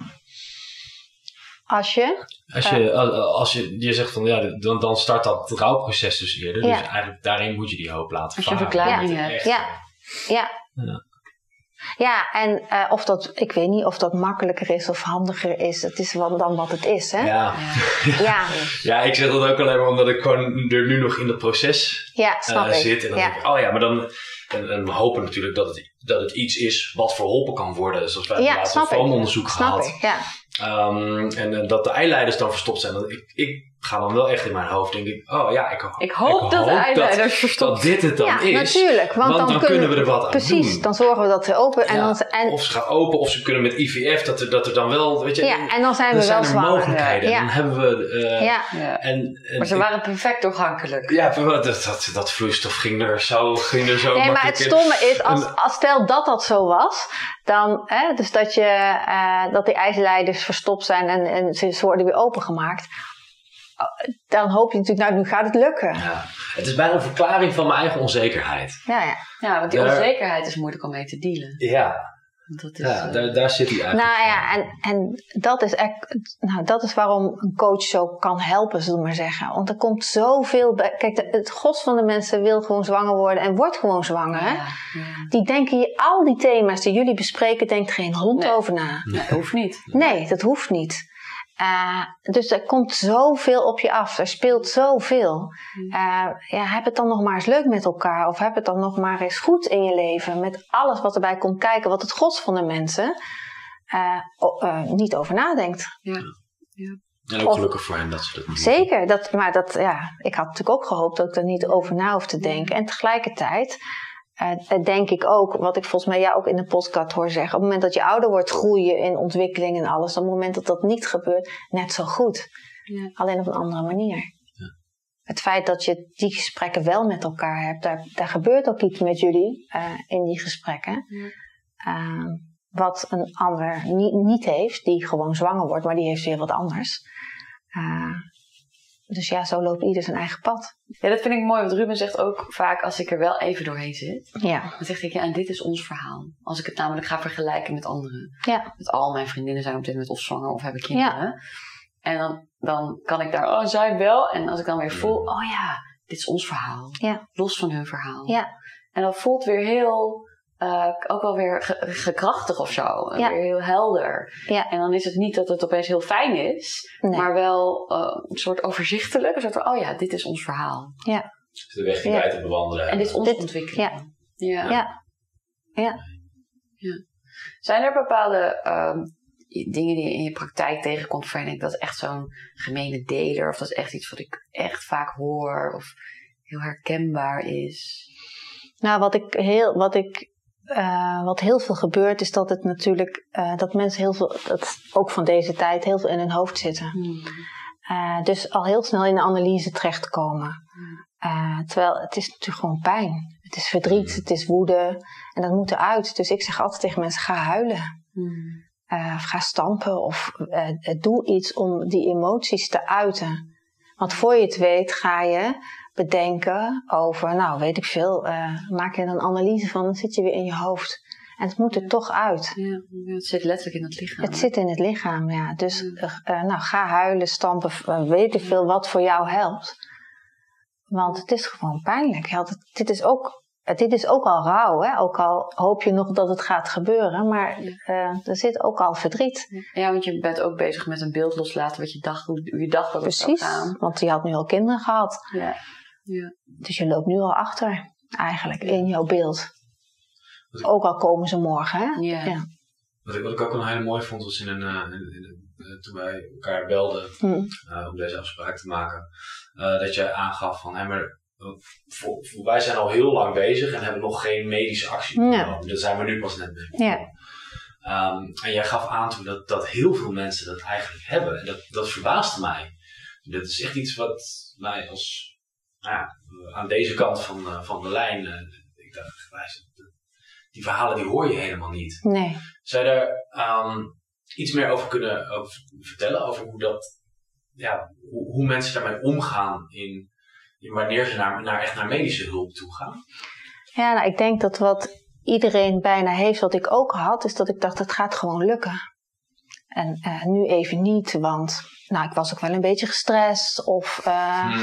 Als je? Als je, uh, als je, je zegt van ja, dan, dan start dat rouwproces dus eerder. Dus eigenlijk daarin moet je die hoop laten varen. Als je verklaring hebt. Ja. ja. Ja. En uh, of dat, ik weet niet of dat makkelijker is of handiger is. Het is wel dan wat het is, hè? Ja. Ja. ja, ik zeg dat ook alleen maar omdat ik gewoon er nu nog in het proces ja, snap uh, zit. En dan denk ik, oh ja, maar dan... En, en we hopen natuurlijk dat het, dat het iets is wat verholpen kan worden. Zoals wij ja, het laatste foamonderzoek gehad. Ik, ja. Um, en, en dat de eileiders dan verstopt zijn. Ik, ik ga dan wel echt in mijn hoofd, denk ik, oh ja, ik, ik hoop ik dat de eileiders verstopt Dat dit het dan ja, is. natuurlijk. Want, dan, kunnen we er wat aan precies, doen. dan zorgen we dat ze open. En dan, en, of ze gaan open, of ze kunnen met IVF, dat er, dat er dan wel, weet je. Ja, en dan zijn we wel zwanger. mogelijkheden. Ja. Dan hebben we... Uh, ja. En, en, maar ze waren perfect toegankelijk. Ja, dat, dat, dat vloeistof ging er zo, ging er zo Nee, maar het stomme is, als, als stel dat dat zo was, dan, hè, dus dat, je, uh, dat die ijsleiders verstopt zijn en, en ze worden weer opengemaakt dan hoop je natuurlijk, nou, nu gaat het lukken. Ja. Het is bijna een verklaring van mijn eigen onzekerheid. Ja, ja. ja want die onzekerheid is moeilijk om mee te dealen. Ja. Dat is, ja, daar, daar zit hij eigenlijk. Nou ja, en, en dat, is echt, nou, dat is waarom een coach zo kan helpen, zullen we maar zeggen. Want er komt zoveel bij. Kijk, het gros van de mensen wil gewoon zwanger worden en wordt gewoon zwanger. Ja, ja. Die denken je, al die thema's die jullie bespreken, denkt geen hond over na. Nee, dat hoeft niet. Nee, dat hoeft niet. Uh, dus er komt zoveel op je af. Er speelt zoveel. Uh, ja, heb het dan nog maar eens leuk met elkaar. Of heb het dan nog maar eens goed in je leven. Met alles wat erbij komt kijken. Wat het gods van de mensen uh, niet over nadenkt. Ja. ja. En ook gelukkig voor hen dat ze dat niet Zeker. Dat, maar dat, ja, ik had natuurlijk ook gehoopt dat ik er niet over na hoef te denken. En tegelijkertijd uh, denk ik ook, wat ik volgens mij jou ook in de podcast hoor zeggen. Op het moment dat je ouder wordt, groei je in ontwikkeling en alles. Op het moment dat dat niet gebeurt, net zo goed. Ja. Alleen op een andere manier. Ja. Het feit dat je die gesprekken wel met elkaar hebt, daar, daar gebeurt ook iets met jullie uh, in die gesprekken. Ja. Uh, wat een ander niet, niet, heeft, die gewoon zwanger wordt, maar die heeft weer wat anders. Dus ja, zo loopt ieder zijn eigen pad. Ja, dat vind ik mooi. Want Ruben zegt ook vaak als ik er wel even doorheen zit. Ja. Dan zegt hij, ja, en dit is ons verhaal. Als ik het namelijk ga vergelijken met anderen. Ja. Met al mijn vriendinnen zijn op dit moment of zwanger of hebben kinderen. Ja. En dan, dan kan ik daar, oh, zij wel. En als ik dan weer voel, oh ja, dit is ons verhaal. Ja. Los van hun verhaal. Ja. En dat voelt weer heel uh, ook wel weer ge gekrachtig of zo. Ja. Weer heel helder. Ja. En dan is het niet dat het opeens heel fijn is, nee. maar wel uh, een soort overzichtelijk. Een soort van, oh ja, dit is ons verhaal. Ja. de weg die ja. wij te bewandelen En dit is onze ontwikkeling. Ja. Ja. ja. ja. ja. Zijn er bepaalde um, dingen die je in je praktijk tegenkomt waarvan je denkt dat is echt zo'n gemene deler of dat is echt iets wat ik echt vaak hoor of heel herkenbaar is? Nou, wat ik heel, wat ik uh, wat heel veel gebeurt, is dat het natuurlijk uh, dat mensen heel veel, dat ook van deze tijd, heel veel in hun hoofd zitten. Hmm. Uh, dus al heel snel in de analyse terechtkomen. Hmm. terwijl het is natuurlijk gewoon pijn. Het is verdriet, het is woede en dat moet eruit. Dus ik zeg altijd tegen mensen: ga huilen. Hmm. of ga stampen of doe iets om die emoties te uiten. Want voor je het weet ga je bedenken over, nou weet ik veel, uh, maak je er een analyse van, dan zit je weer in je hoofd. En het moet er toch uit. Ja, het zit letterlijk in het lichaam. Het zit in het lichaam, ja. Dus uh, nou, ga huilen, stampen, weet ik veel wat voor jou helpt. Want het is gewoon pijnlijk. Dit, is ook, dit is ook al rouw, hè? ook al hoop je nog dat het gaat gebeuren. Maar uh, er zit ook al verdriet. Ja, want je bent ook bezig met een beeld loslaten wat je dacht, hoe, je dacht dat Precies, het zou gaan. want je had nu al kinderen gehad. Ja. Ja. Dus je loopt nu al achter, eigenlijk, in jouw beeld. Ook al komen ze morgen, hè? Ja. ja. Wat, ik, wat ik ook een hele mooi vond, was in een, uh, in, in, uh, toen wij elkaar belden hmm. uh, om deze afspraak te maken, dat je aangaf van, hé, maar voor, voor, wij zijn al heel lang bezig en hebben nog geen medische actie genomen. Daar zijn we nu pas net mee. Ja. Um, en jij gaf aan toen dat, dat heel veel mensen dat eigenlijk hebben. En dat, dat verbaasde mij. Dat is echt iets wat mij als, nou ja, aan deze kant van, van de lijn, ik dacht, die verhalen die hoor je helemaal niet. Nee. Zou je daar um, iets meer over kunnen over vertellen? Over hoe dat, ja, hoe, hoe mensen daarmee omgaan in, in wanneer ze naar, naar, echt naar medische hulp toe gaan? Ja, nou, ik denk dat wat iedereen bijna heeft, wat ik ook had, is dat ik dacht, het gaat gewoon lukken. En uh, nu even niet, want nou, ik was ook wel een beetje gestrest. Of, uh, hmm,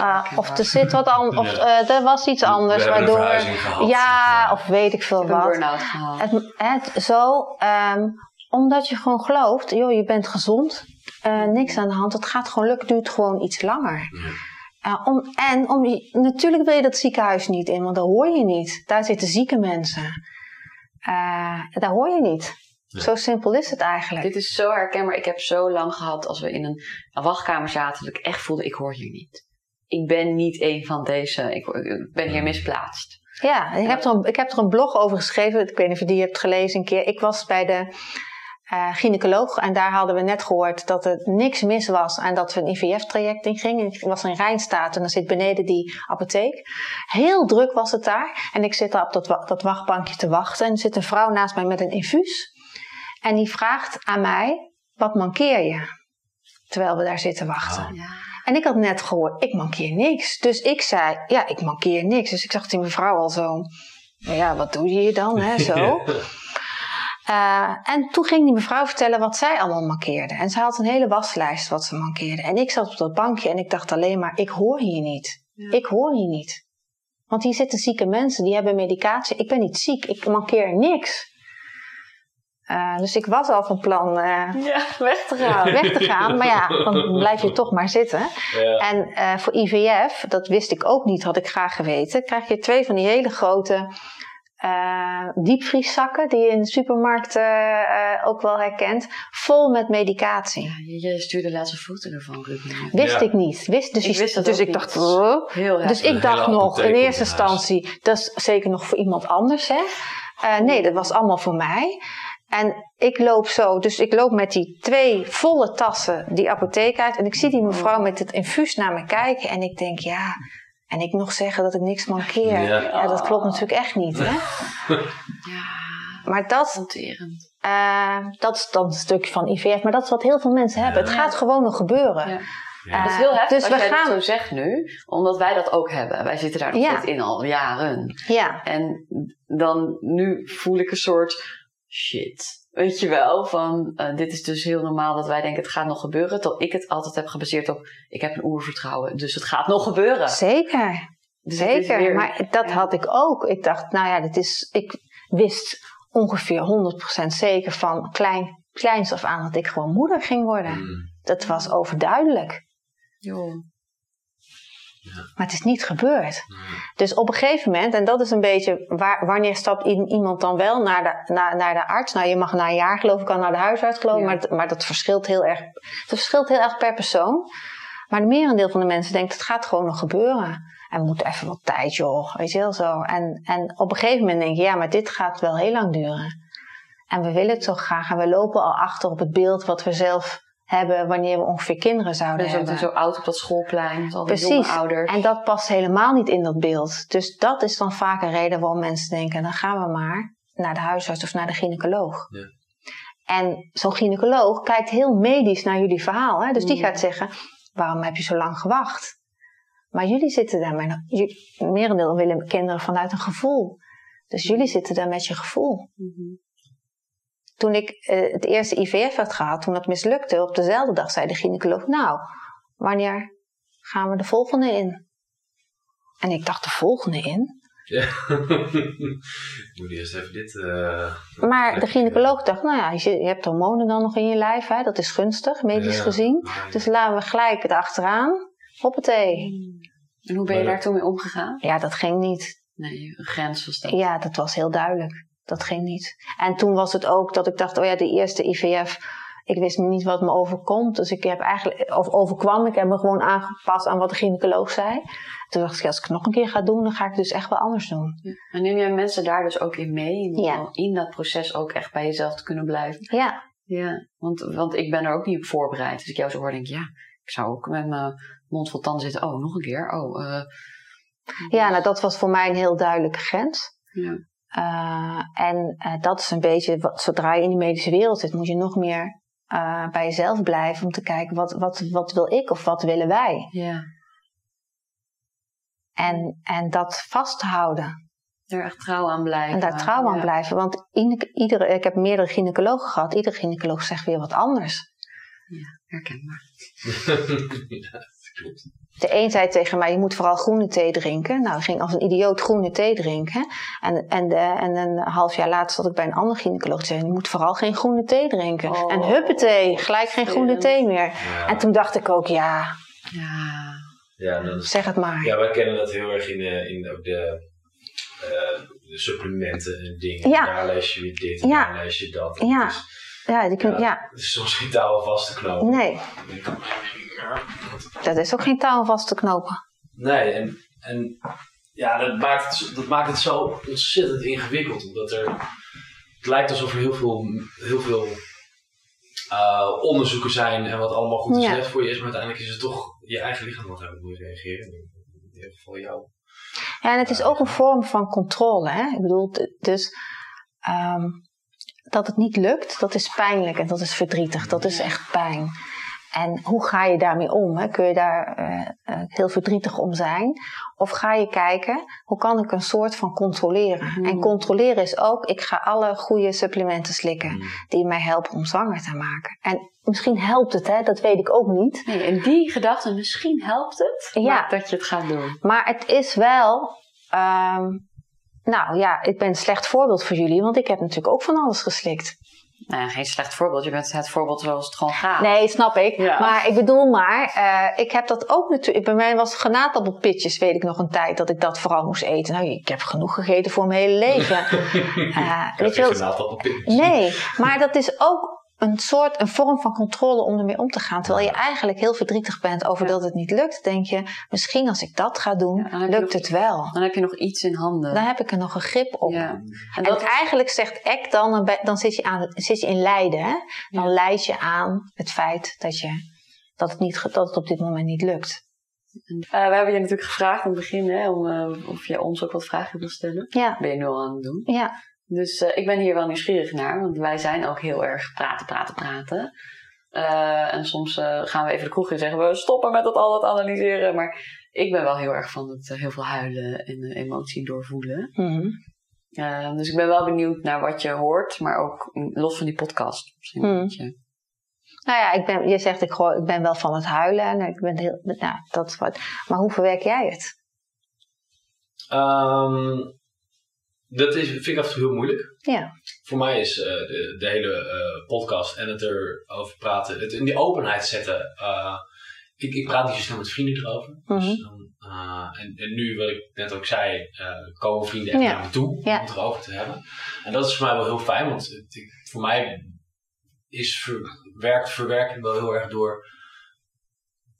uh, of er zit wat anders. Of uh, er was iets anders. waardoor. Gehad, ja, of weet ik veel ik wat. Een gehad. Het, het, zo, um, omdat je gewoon gelooft, joh, je bent gezond. niks aan de hand. Het gaat gewoon lukken. duurt gewoon iets langer. Ja. om, en om, natuurlijk wil je dat ziekenhuis niet in, want daar hoor je niet. Daar zitten zieke mensen. daar hoor je niet. Zo simpel is het eigenlijk. Dit is zo herkenbaar. Ik heb zo lang gehad als we in een, wachtkamer zaten dat ik echt voelde, ik hoor hier niet. Ik ben niet een van deze, ik, ik ben hier misplaatst. Ja, ik heb, er een, ik heb er een blog over geschreven. Ik weet niet of je die hebt gelezen een keer. Ik was bij de uh, gynaecoloog en daar hadden we net gehoord dat er niks mis was en dat we een IVF-traject in gingen. Ik was in Rijnstaat en dan zit beneden die apotheek. Heel druk was het daar en ik zit daar op dat, dat wachtbankje te wachten en er zit een vrouw naast mij met een infuus. En die vraagt aan mij, wat mankeer je? Terwijl we daar zitten wachten. Oh. Ja. En ik had net gehoord, ik mankeer niks. Dus ik zei, ja, ik mankeer niks. Dus ik zag die mevrouw al zo, nou ja, wat doe je hier dan, hè, zo. Uh, en toen ging die mevrouw vertellen wat zij allemaal mankeerde. En ze had een hele waslijst wat ze mankeerde. En ik zat op dat bankje en ik dacht alleen maar, ik hoor hier niet. Ja. Ik hoor hier niet. Want hier zitten zieke mensen, die hebben medicatie. Ik ben niet ziek, ik mankeer niks. Uh, dus ik was al van plan uh, ja, weg te gaan. Weg te gaan, maar ja, dan blijf je toch maar zitten. Ja. En uh, voor IVF, dat wist ik ook niet, had ik graag geweten, krijg je twee van die hele grote diepvrieszakken die je in de supermarkt ook wel herkent, vol met medicatie. Ja, je stuurde laatste foto ervan, Ruben. Wist ik niet. Wist, dus ik, wist dat dus ik niet. dacht, oh. Heel dus ik dacht nog in eerste instantie, dat is zeker nog voor iemand anders, hè? nee, dat was allemaal voor mij. En ik loop zo, dus ik loop met die twee volle tassen die apotheek uit. En ik zie die mevrouw met het infuus naar me kijken. En ik denk, ja, en ik nog zeggen dat ik niks mankeer. Ja, ja dat klopt natuurlijk echt niet, hè? Ja, maar dat. Uh, dat is dan een stukje van IVF. Maar dat is wat heel veel mensen hebben. Het gaat gewoon nog gebeuren. Ja. Ja. Dat is heel heftig dus als we jij gaan- dat zo zegt nu, omdat wij dat ook hebben. Wij zitten daar nog Ja. steeds in al jaren. Ja, En dan nu voel ik een soort shit. Weet je wel, van eh, dit is dus heel normaal dat wij denken het gaat nog gebeuren. Tot ik het altijd heb gebaseerd op ik heb een oervertrouwen, dus het gaat nog gebeuren. zeker. Dus Zeker. weer- Maar dat ja. had ik ook. Ik dacht, nou ja, dit is, ik wist ongeveer 100% zeker van klein, kleins af aan dat ik gewoon moeder ging worden. Mm. Dat was overduidelijk. Joh. Maar het is niet gebeurd. Dus op een gegeven moment, en dat is een beetje waar, wanneer stapt iemand dan wel naar de, naar, naar de arts? Nou, je mag na een jaar geloof ik al naar de huisarts geloven, Ja. maar, het- maar dat verschilt heel erg. Het verschilt heel erg per persoon. Maar de merendeel van de mensen denkt, het gaat gewoon nog gebeuren. En we moeten even wat tijd, joh. Weet je wel zo. En, en op een gegeven moment denk je, ja, maar dit gaat wel heel lang duren. En we willen het zo graag. En we lopen al achter op het beeld wat we zelf hebben wanneer we ongeveer kinderen zouden Dus hebben. zo oud op dat schoolplein, al die Precies. jonge ouders. En dat past helemaal niet in dat beeld. Dus dat is dan vaak een reden waarom mensen denken: dan gaan we maar naar de huisarts of naar de gynaecoloog. Ja. En zo'n gynaecoloog kijkt heel medisch naar jullie verhaal. Hè? Dus die Mm. gaat zeggen: waarom heb je zo lang gewacht? Maar jullie zitten daar met merendeel willen kinderen vanuit een gevoel. Dus jullie zitten daar met je gevoel. Mhm. Toen ik eh, het eerste IVF had gehad, toen dat mislukte, op dezelfde dag zei de gynaecoloog: Nou, wanneer gaan we de volgende in? En ik dacht: De volgende in? Ja. ik moet eerst even dit. eh, Maar de gynaecoloog dacht: Nou ja, je, je hebt hormonen dan nog in je lijf, hè? dat is gunstig, medisch Ja. gezien. Ja. Dus laten we gelijk het achteraan. Hoppatee. En hoe ben je daar toen mee omgegaan? Ja, dat ging niet. Nee, een grens was dat. Ja, dat was heel duidelijk. Dat ging niet. En toen was het ook dat ik dacht, oh ja, de eerste IVF, ik wist niet wat me overkomt. Dus ik heb eigenlijk, of overkwam, ik heb me gewoon aangepast aan wat de gynaecoloog zei. Toen dacht ik, als ik het nog een keer ga doen, dan ga ik het dus echt wel anders doen. En neem jij mensen daar dus ook in mee? In, Ja. in dat proces ook echt bij jezelf te kunnen blijven? Ja, Ja, want, want ik ben er ook niet op voorbereid. Dus ik jou zo hoor, denk ik, ja, ik zou ook met mijn mond vol tanden zitten. Oh, nog een keer. Oh, eh, ja nou, dat was voor mij een heel duidelijke grens. ja. Eh, en eh, dat is een beetje, wat, zodra je in die medische wereld zit, moet je nog meer eh, bij jezelf blijven om te kijken, wat, wat, wat wil ik of wat willen wij? ja. En, en dat vasthouden. Er echt trouw aan blijven. En daar trouw aan Ja. blijven. Want iedere, iedere, ik heb meerdere gynaecologen gehad. Iedere gynaecoloog zegt weer wat anders. Herkenbaar. ja, klopt. De een zei tegen mij, je moet vooral groene thee drinken. Nou, ik ging als een idioot groene thee drinken. En, en, de, en een half jaar later zat ik bij een andere gynaecoloog. Die zei, je moet vooral geen groene thee drinken. Oh. en huppatee, gelijk geen groene thee meer. Ja. En toen dacht ik ook, ja, Ja. Ja, dan is- zeg het maar. ja, wij kennen dat heel erg in, eh, in ook de, eh, de supplementen en dingen. Ja. Daar lees je weer dit en Ja. daar lees je dat. Ja. Ja, die kun, Ja. ja. het is soms geen touw vast te knopen. nee, dat is ook geen touw vast te knopen. Nee, en, en ja, dat maakt, het, dat maakt het zo ontzettend ingewikkeld. Omdat er, het lijkt alsof er heel veel, heel veel eh, onderzoeken zijn en wat allemaal goed en Ja. slecht voor je is. Maar uiteindelijk is het toch je eigen lichaam wat daarop moet reageren. In ieder geval jou. Ja, en het is ook een vorm van controle. Hè? Ik bedoel, dus ehm, dat het niet lukt, dat is pijnlijk en dat is verdrietig. Dat is echt pijn. En hoe ga je daarmee om? Hè? Kun je daar eh, eh, heel verdrietig om zijn? Of ga je kijken, hoe kan ik een soort van controleren? Hmm. En controleren is ook, ik ga alle goede supplementen slikken Mm. die mij helpen om zwanger te maken. En misschien helpt het, hè? dat weet ik ook niet. Nee, en die gedachte, misschien helpt het, Ja. dat je het gaat doen. Maar het is wel. ehm, nou ja, ik ben een slecht voorbeeld voor jullie, want ik heb natuurlijk ook van alles geslikt. Nou ja, geen slecht voorbeeld. Je bent het voorbeeld zoals het gewoon gaat. Nee, snap ik. Ja. Maar ik bedoel maar, eh, ik heb dat ook natuurlijk. Bij mij was granaatappelpitjes, weet ik nog een tijd, dat ik dat vooral moest eten. Nou, ik heb genoeg gegeten voor mijn hele leven. Eh, weet je wel, Nee, maar dat is ook een soort, een vorm van controle om ermee om te gaan. Terwijl je eigenlijk heel verdrietig bent over Ja. dat het niet lukt, denk je, misschien als ik dat ga doen, Ja, lukt nog- het wel. Dan heb je nog iets in handen. Dan heb ik er nog een grip op. ja. En dat eigenlijk zegt Eck dan, dan zit je, aan, zit je in lijden. Hè? Dan leid je aan het feit dat, je, dat, het niet, dat het op dit moment niet lukt. Eh, we hebben je natuurlijk gevraagd aan het begin hè, om, eh, of je ons ook wat vragen wil stellen. Ja, Ben je nu al aan het doen. ja, Dus eh, ik ben hier wel nieuwsgierig naar, want wij zijn ook heel erg praten, praten, praten. Eh, en soms eh, gaan we even de kroeg in en zeggen we stoppen met dat al dat analyseren. Maar ik ben wel heel erg van het heel veel huilen en emotie doorvoelen. Mhm. Eh, dus ik ben wel benieuwd naar wat je hoort, maar ook mm, los van die podcast. Misschien je- Nou ja, ik ben, je zegt ik, gooi, ik ben wel van het huilen. En ik ben heel, nou, dat, is wat, maar hoe verwerk jij het? Ehm, dat is, vind ik af en toe heel moeilijk. Ja, Voor mij is eh, de, de hele eh, podcast en het erover praten, het in die openheid zetten. eh, ik, ik praat niet zo snel met vrienden erover. Mhm. dus dan, eh, en, en nu, wat ik net ook zei, komen vrienden echt Ja. naar me toe Ja. om het erover te hebben. En dat is voor mij wel heel fijn, want het, ik- voor mij is ver, werkt verwerking wel heel erg door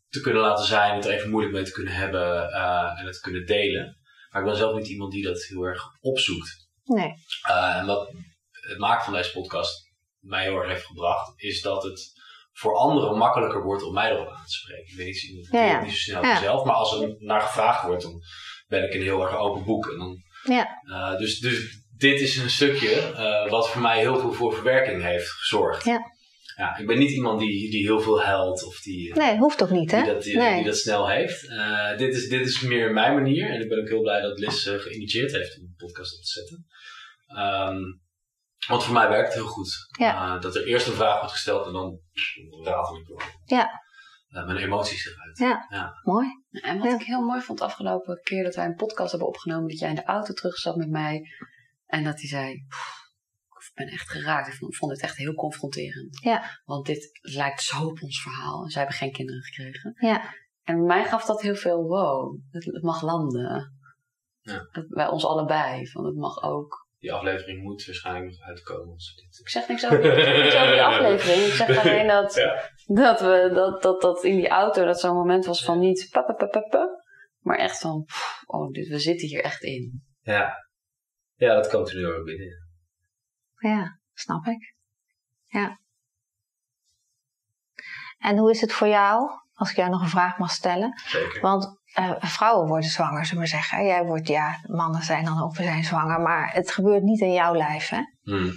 te kunnen laten zijn, het er even moeilijk mee te kunnen hebben en het kunnen delen. Maar ik ben zelf niet iemand die dat heel erg opzoekt. nee. Uh, en wat het maken van deze podcast mij heel erg heeft gebracht, is dat het voor anderen makkelijker wordt om mij erop aan te spreken. Ik weet niet, ik Ja, ja. niet zo snel Ja. zelf, maar als er naar gevraagd wordt, dan ben ik een heel erg open boek. En dan, Ja. uh, dus, dus dit is een stukje uh, wat voor mij heel veel voor verwerking heeft gezorgd. Ja. Ja, ik ben niet iemand die, die heel veel huilt of die, eh, Nee, hoeft ook niet, hè? die, dat, die, nee. die dat snel heeft. Eh, dit, is, dit is meer mijn manier en ik ben ook heel blij dat Liz eh, geïnitieerd heeft om een podcast op te zetten. Ehm, want voor mij werkt het heel goed. Ja. Eh, dat er eerst een vraag wordt gesteld en dan ratel ik door. Ja. Mijn emoties eruit. Ja. Mooi. En wat Ja. ik heel mooi vond de afgelopen keer dat wij een podcast hebben opgenomen, dat jij in de auto terug zat met mij. En dat hij zei, "Pff, ik ben echt geraakt. Ik vond, vond het echt heel confronterend. Ja. Want dit lijkt zo op ons verhaal. En zij hebben geen kinderen gekregen. Ja. En mij gaf dat heel veel, wow, het, het mag landen. Ja. Bij ons allebei. Van het mag ook. Die aflevering moet waarschijnlijk nog uitkomen. Dit... Ik zeg niks over, niks die aflevering. Ik zeg alleen dat, Ja. dat, we, dat, dat, dat in die auto dat zo'n moment was van niet pa, pa, pa, pa, pa, maar echt van, pff, oh, dit, we zitten hier echt in. Ja. ja, dat komt er nu ook binnen. Ja, snap ik. Ja. En hoe is het voor jou, als ik jou nog een vraag mag stellen? Zeker. Want eh, vrouwen worden zwanger, zullen we maar zeggen. Jij wordt, ja, mannen zijn dan ook, we zijn zwanger, maar het gebeurt niet in jouw lijf, hè? Hmm.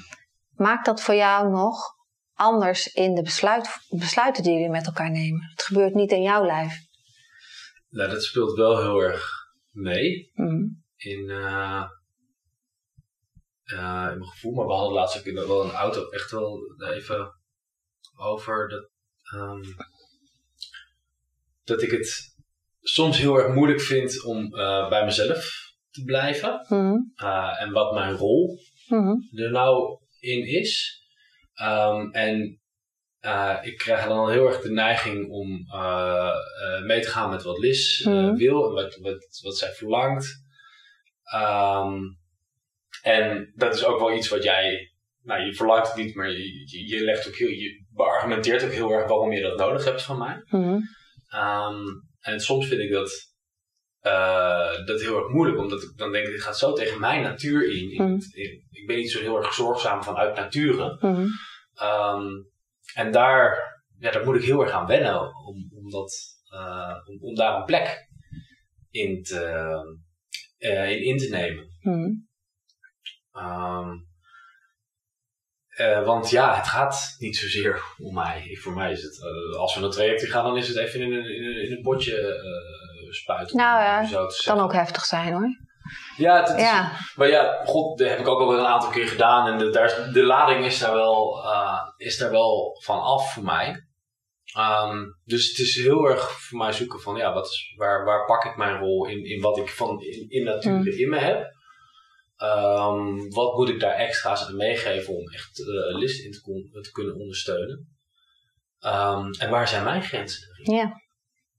Maakt dat voor jou nog anders in de besluit, besluiten die jullie met elkaar nemen? Het gebeurt niet in jouw lijf. Nou, dat speelt wel heel erg mee. Mhm. in, eh, in mijn gevoel. Maar we hadden laatst ook in- wel een auto echt wel even over dat, ehm, dat ik het soms heel erg moeilijk vind om eh, bij mezelf te blijven. Mhm. Eh, en wat mijn rol Mhm. er nou in is. Ehm, en eh, ik krijg dan heel erg de neiging om mee te gaan met wat Liz Mhm. wil en wat, wat, wat zij verlangt. Ehm, en dat is ook wel iets wat jij, nou je verlangt het niet, maar je, je, je legt ook heel, je beargumenteert ook heel erg waarom je dat nodig hebt van mij. Mhm. Ehm, en soms vind ik dat, eh, dat heel erg moeilijk, omdat ik dan denk, dit gaat zo tegen mijn natuur in. Mhm. ik ben niet zo heel erg zorgzaam vanuit nature. Mhm. Ehm, en daar, ja, daar moet ik heel erg aan wennen, om, om, dat, eh, om, om daar een plek in te, eh, in, in te nemen. Mhm. Ehm, eh, want ja, het gaat niet zozeer om mij. Voor mij is het, eh, als we naar traject gaan, dan is het even in een, in een, in een potje eh, spuiten. Nou het ja, te Kan ook heftig zijn hoor. Ja, het, het is- maar ja, god, dat heb ik ook al wel een aantal keer gedaan. En de, daar, de lading is daar wel, is daar wel van af voor mij. Ehm, dus het is heel erg voor mij zoeken van, ja, wat is, waar, waar pak ik mijn rol in, in wat ik van in, in nature Mm. in me heb. Ehm, wat moet ik daar extra's aan meegeven om echt uh, list in te, kon- te kunnen ondersteunen? Ehm, en waar zijn mijn grenzen? Ja.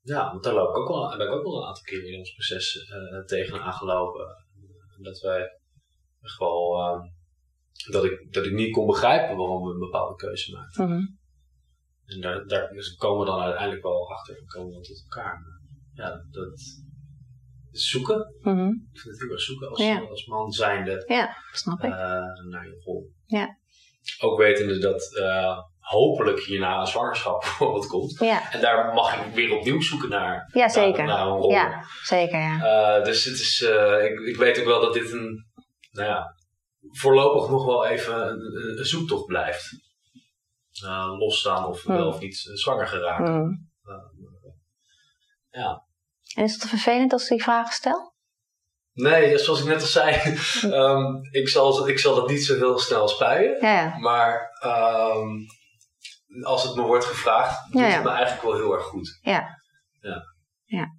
Ja, want daar loop ik ook wel, ben ik ook wel een aantal keer in ons proces eh tegenaan gelopen. En Dat wij echt wel, eh, dat, ik, dat ik niet kon begrijpen waarom we een bepaalde keuze maakten. Mhm. En daar, daar dus komen we dan uiteindelijk wel achter en komen we tot elkaar. Maar ja, dat zoeken. Mhm. Ik vind het heel erg zoeken als, Ja. als man zijnde Ja, snap ik. eh, naar je rol. Ja. Ook wetende dat eh, hopelijk hierna een zwangerschap bijvoorbeeld komt. Ja, En daar mag ik weer opnieuw zoeken naar, ja zeker. naar, een rol. Ja, zeker ja. Eh, dus het is, ik, ik weet ook wel dat dit een, nou ja, voorlopig nog wel even een, zoektocht blijft. Losstaan of Hmm. wel of niet zwanger geraakt. Mhm. ja. En is het vervelend als ik die vragen stel? Nee, zoals ik net al zei, ehm, ik, zal, ik zal dat niet zo heel snel spuien. Ja, ja. Maar ehm, als het me wordt gevraagd, doet Ja, het me eigenlijk wel heel erg goed. Ja. Ja. Ja.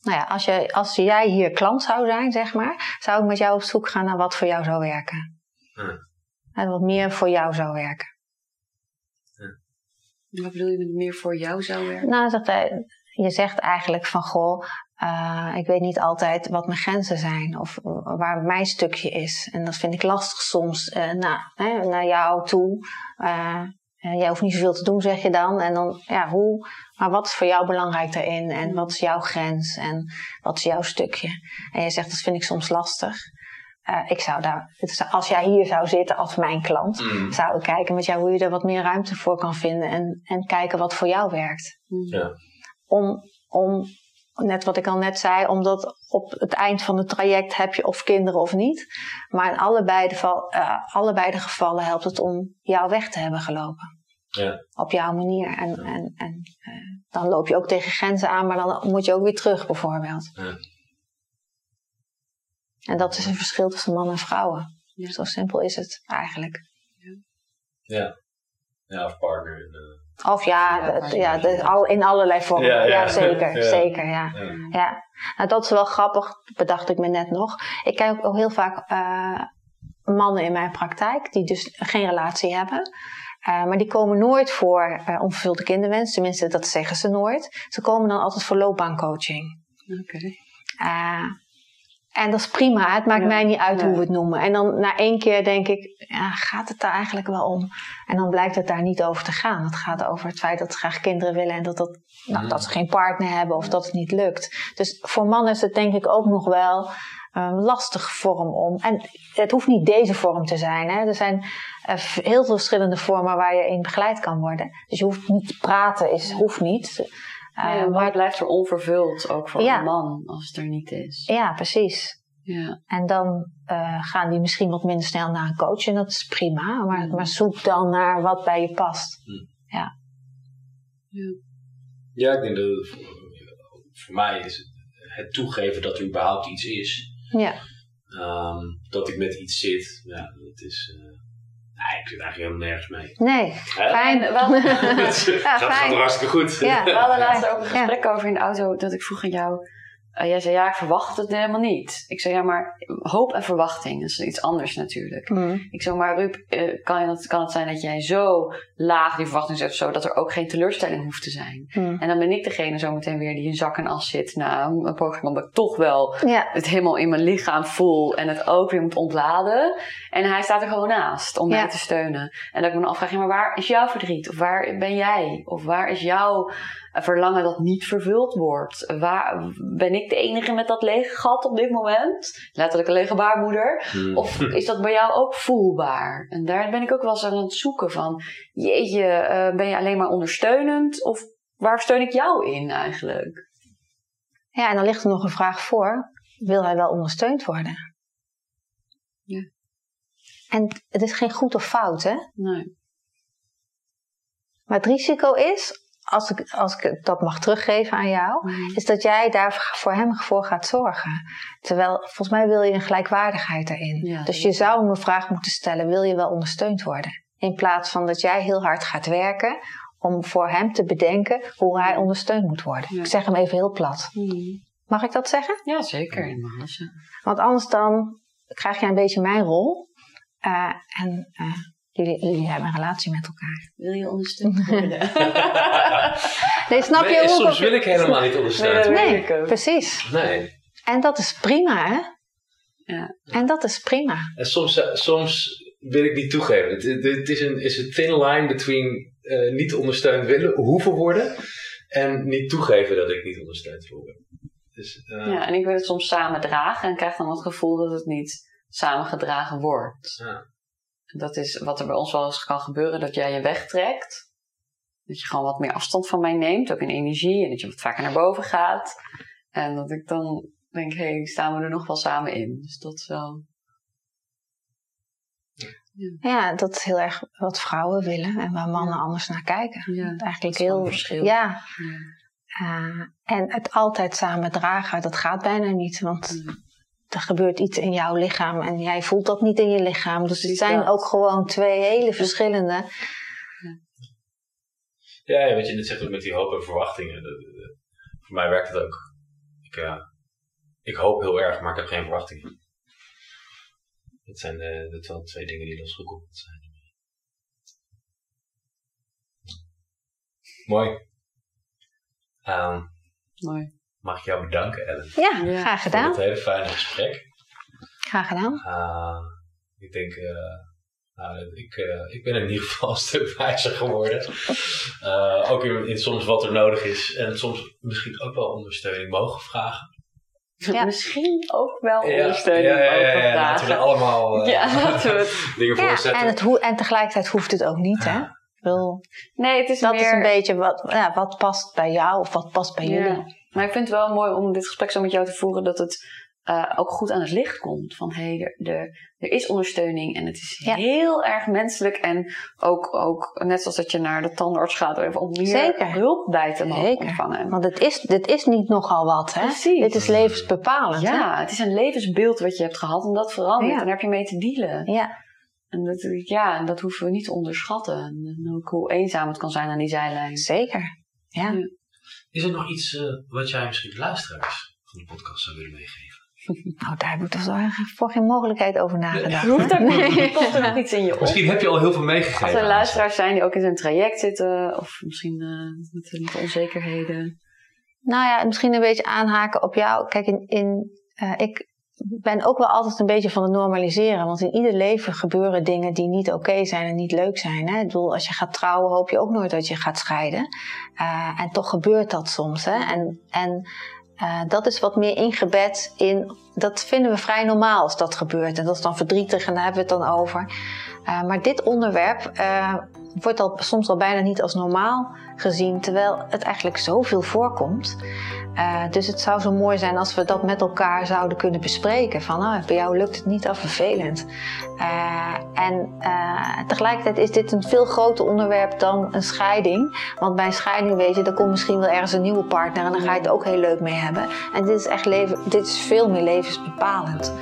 Nou ja, als, je, als jij hier klant zou zijn, zeg maar, zou ik met jou op zoek gaan naar wat voor jou zou werken. Hm. En wat meer voor jou zou werken. Wat bedoel je met meer voor jou zou werken? Nou, zegt hij, je zegt eigenlijk van goh, eh, ik weet niet altijd wat mijn grenzen zijn of waar mijn stukje is. En dat vind ik lastig soms eh, naar, hè, naar jou toe. Eh, jij hoeft niet zoveel te doen, zeg je dan. En dan, ja, hoe, maar wat is voor jou belangrijk daarin? En wat is jouw grens? En wat is jouw stukje? En je zegt, dat vind ik soms lastig. Eh, ik zou daar, als jij hier zou zitten als mijn klant, Mm. zou ik kijken met jou hoe je er wat meer ruimte voor kan vinden en, en kijken wat voor jou werkt. Ja. Om, om net wat ik al net zei, omdat op het eind van het traject heb je of kinderen of niet. Maar in allebei de, val, uh, allebei de gevallen helpt het om jouw weg te hebben gelopen. Ja. Op jouw manier. En, en, en uh, dan loop je ook tegen grenzen aan, maar dan moet je ook weer terug bijvoorbeeld. Ja. En dat is een verschil tussen man en vrouwen. Ja. Zo simpel is het eigenlijk. Ja, ja of partner. En, uh... Of ja, ja, het, ja de, al, in allerlei vormen. Ja, ja. zeker. zeker ja. Ja. Nou, dat is wel grappig, bedacht ik me net nog. Ik kijk ook heel vaak uh, mannen in mijn praktijk die dus geen relatie hebben. Uh, maar die komen nooit voor uh, onvervulde kinderwens. Tenminste, dat zeggen ze nooit. Ze komen dan altijd voor loopbaancoaching. Oké. Okay. En dat is prima, het maakt ja, mij niet uit ja. hoe we het noemen. En dan na één keer denk ik, ja, gaat het daar eigenlijk wel om? En dan blijkt het daar niet over te gaan. Het gaat over het feit dat ze graag kinderen willen en dat, dat, nou, dat ze geen partner hebben of dat het niet lukt. Dus voor mannen is het denk ik ook nog wel een lastig vorm om. En het hoeft niet deze vorm te zijn. Hè? Er zijn uh, heel veel verschillende vormen waar je in begeleid kan worden. Dus je hoeft niet te praten, is, hoeft niet. Nee, maar het blijft er onvervuld, ook voor ja. een man, als het er niet is. Ja, precies. Ja. En dan uh, gaan die misschien wat minder snel naar een coach en dat is prima. Maar, maar zoek dan naar wat bij je past. Hm. Ja. ja. Ja, ik denk dat het voor, mij is het, het toegeven dat er überhaupt iets is. Ja. Um, dat ik met iets zit, ja, dat is... Uh, Nee, ik zit eigenlijk helemaal nergens mee. Nee, Hè? fijn. Wel, ja, dat fijn. gaat hartstikke goed. Ja. We hadden laatst ook een gesprek over in de auto dat ik vroeg aan jou. Uh, jij zei ja, ik verwacht het helemaal niet. Ik zei ja, maar hoop en verwachting, dat is iets anders natuurlijk. Mm. Ik zei maar Ruud, uh, kan, het, kan het zijn dat jij zo laag die verwachting zet of zo, dat er ook geen teleurstelling hoeft te zijn. Mm. En dan ben ik degene zometeen weer die in zak en as zit na een poging, omdat ik toch wel Ja. het helemaal in mijn lichaam voel en het ook weer moet ontladen. En hij staat er gewoon naast om Ja. mij te steunen. En dat ik me afvraag, ja, maar waar is jouw verdriet? Of waar ben jij? Of waar is jouw eh, verlangen dat niet vervuld wordt? Waar, ben ik de enige met dat lege gat op dit moment? Letterlijk een lege baarmoeder. Hmm. Of is dat bij jou ook voelbaar? En daar ben ik ook wel eens aan het zoeken van, jeetje, eh, ben je alleen maar ondersteunend? Of waar steun ik jou in eigenlijk? ja, en dan ligt er nog een vraag voor. Wil hij wel ondersteund worden? Ja. En het is geen goed of fout, hè? Nee. Maar het risico is, als ik, als ik dat mag teruggeven aan jou, Mm. is dat jij daar voor hem voor gaat zorgen. Terwijl, volgens mij wil je een gelijkwaardigheid daarin. Ja, dus je zou hem een vraag moeten stellen, wil je wel ondersteund worden? In plaats van dat jij heel hard gaat werken om voor hem te bedenken hoe hij ondersteund moet worden. Ja. Ik zeg hem even heel plat. Mag ik dat zeggen? Ja, zeker. Ja. Want anders dan krijg jij een beetje mijn rol. Uh, en uh, jullie, jullie hebben een relatie met elkaar. Wil je ondersteund worden? Nee, snap je hoe soms wil ik helemaal niet ondersteund. Nee, Nee, precies. Nee. En dat is prima, hè? Ja. En dat is prima. En soms, eh, soms wil ik niet toegeven. Het, het, het is een is een thin line between eh, niet ondersteund willen, hoeven worden, en niet toegeven dat ik niet ondersteund wil worden. Dus, eh, ja, en ik wil het soms samen dragen en krijg dan het gevoel dat het niet samen gedragen wordt. Ja. Dat is wat er bij ons wel eens kan gebeuren, dat jij je wegtrekt. Dat je gewoon wat meer afstand van mij neemt, ook in energie, en dat je wat vaker naar boven gaat. En dat ik dan denk, hé, hey, staan we er nog wel samen in? Dus dat is wel... Ja, dat is heel erg wat vrouwen willen en waar mannen Ja. anders naar kijken. Ja, Eigenlijk heel een verschil. Ja, uh, en het altijd samen dragen, dat gaat bijna niet, want. Er gebeurt iets in jouw lichaam en jij voelt dat niet in je lichaam. Dus het zijn ook gewoon twee hele verschillende. Ja, ja, wat je net zegt ook met die hoop en verwachtingen. Dat- dat- voor mij werkt het ook. Ik, eh, ik hoop heel erg, maar ik heb geen verwachtingen. Dat zijn de, dat zijn wel twee dingen die losgekoppeld zijn. Mooi. Ehm, Mooi. Mag ik jou bedanken, Ellen, Ja, Ja. graag voor gedaan. dit hele fijne gesprek. Graag gedaan. Uh, ik denk, uh, nou, ik, uh, ik ben in ieder geval een stuk wijzer geworden. Uh, ook in, in, soms wat er nodig is en soms misschien ook wel ondersteuning mogen vragen. Ja. Misschien ook wel ondersteuning ja, ja, ja, over ja, laten we er vragen. allemaal uh, Ja, laten we het. dingen Ja, voor zetten. en, het en tegelijkertijd hoeft het ook niet, hè? Wil, Nee, het is dat meer... is een beetje wat, ja, wat past bij jou of wat past bij Ja. jullie. Maar ik vind het wel mooi om dit gesprek zo met jou te voeren dat het eh, ook goed aan het licht komt. Van hé, hey, er, er, er is ondersteuning en het is Ja. heel erg menselijk. En ook, ook net zoals dat je naar de tandarts gaat even om Zeker. hulp bij te mogen Zeker. ontvangen. Want het is, dit is niet nogal wat, hè? Precies. Dit is levensbepalend, hè? Ja, het is een levensbeeld wat je hebt gehad en dat verandert. Ja. En daar heb je mee te dealen. Ja, En dat, ja, en dat hoeven we niet te onderschatten. En, en ook hoe eenzaam het kan zijn aan die zijlijn. zeker. Ja. Ja. Is er nog iets eh, wat jij misschien de luisteraars van de podcast zou willen meegeven? Nou, daar heb ik dus eigenlijk voor geen mogelijkheid over nagedacht. Er niet, komt er nog iets in je op. Misschien heb je al heel veel meegegeven. Als er aan luisteraars zijn die ook in zijn traject zitten, of misschien eh, met de onzekerheden. Nou ja, misschien een beetje aanhaken op jou. Kijk, in, in, eh, ik ben ook wel altijd een beetje van het normaliseren. Want in ieder leven gebeuren dingen die niet oké zijn en niet leuk zijn. Hè? Ik bedoel, als je gaat trouwen, hoop je ook nooit dat je gaat scheiden. Eh, en toch gebeurt dat soms. Hè? En, en eh, dat is wat meer ingebed in. Dat vinden we vrij normaal als dat gebeurt. En dat is dan verdrietig en daar hebben we het dan over. Eh, maar dit onderwerp wordt al soms al bijna niet als normaal gezien, terwijl het eigenlijk zoveel voorkomt. Eh, dus het zou zo mooi zijn als we dat met elkaar zouden kunnen bespreken. Van, oh, bij jou lukt het niet, al vervelend. Eh, en eh, tegelijkertijd is dit een veel groter onderwerp dan een scheiding. Want bij een scheiding weet je, er komt misschien wel ergens een nieuwe partner en dan ga je het ook heel leuk mee hebben. En dit is echt leven, dit is veel meer levensbepalend.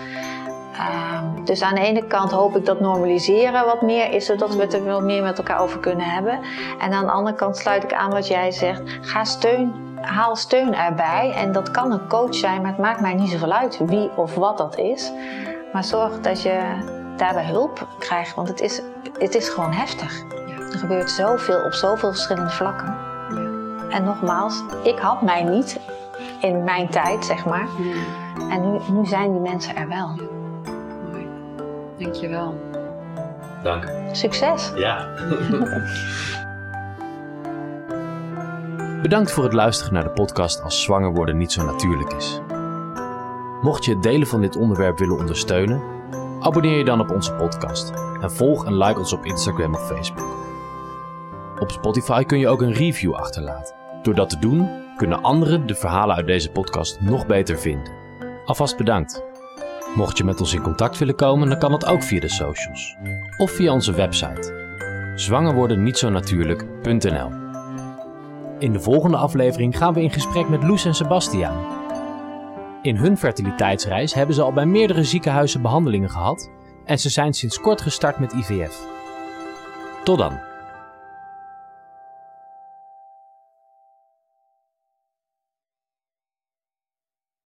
Ehm, dus aan de ene kant hoop ik dat normaliseren wat meer is, zodat we het er wel meer met elkaar over kunnen hebben. En aan de andere kant sluit ik aan wat jij zegt. Ga steun, haal steun erbij. En dat kan een coach zijn, maar het maakt mij niet zoveel uit wie of wat dat is. Maar zorg dat je daarbij hulp krijgt, want het is, het is gewoon heftig. Er gebeurt zoveel op zoveel verschillende vlakken. En nogmaals, ik had mij niet in mijn tijd, zeg maar. En nu, nu zijn die mensen er wel. Dankjewel. Dank. Succes! Ja. Bedankt voor het luisteren naar de podcast Als zwanger worden niet zo natuurlijk is. Mocht je het delen van dit onderwerp willen ondersteunen, abonneer je dan op onze podcast en volg en like ons op Instagram of Facebook. Op Spotify kun je ook een review achterlaten. Door dat te doen, kunnen anderen de verhalen uit deze podcast nog beter vinden. Alvast bedankt. Mocht je met ons in contact willen komen, dan kan dat ook via de socials of via onze website zwanger worden niet zo natuurlijk.nl. In de volgende aflevering gaan we in gesprek met Loes en Sebastiaan. In hun fertiliteitsreis hebben ze al bij meerdere ziekenhuizen behandelingen gehad en ze zijn sinds kort gestart met IVF. Tot dan.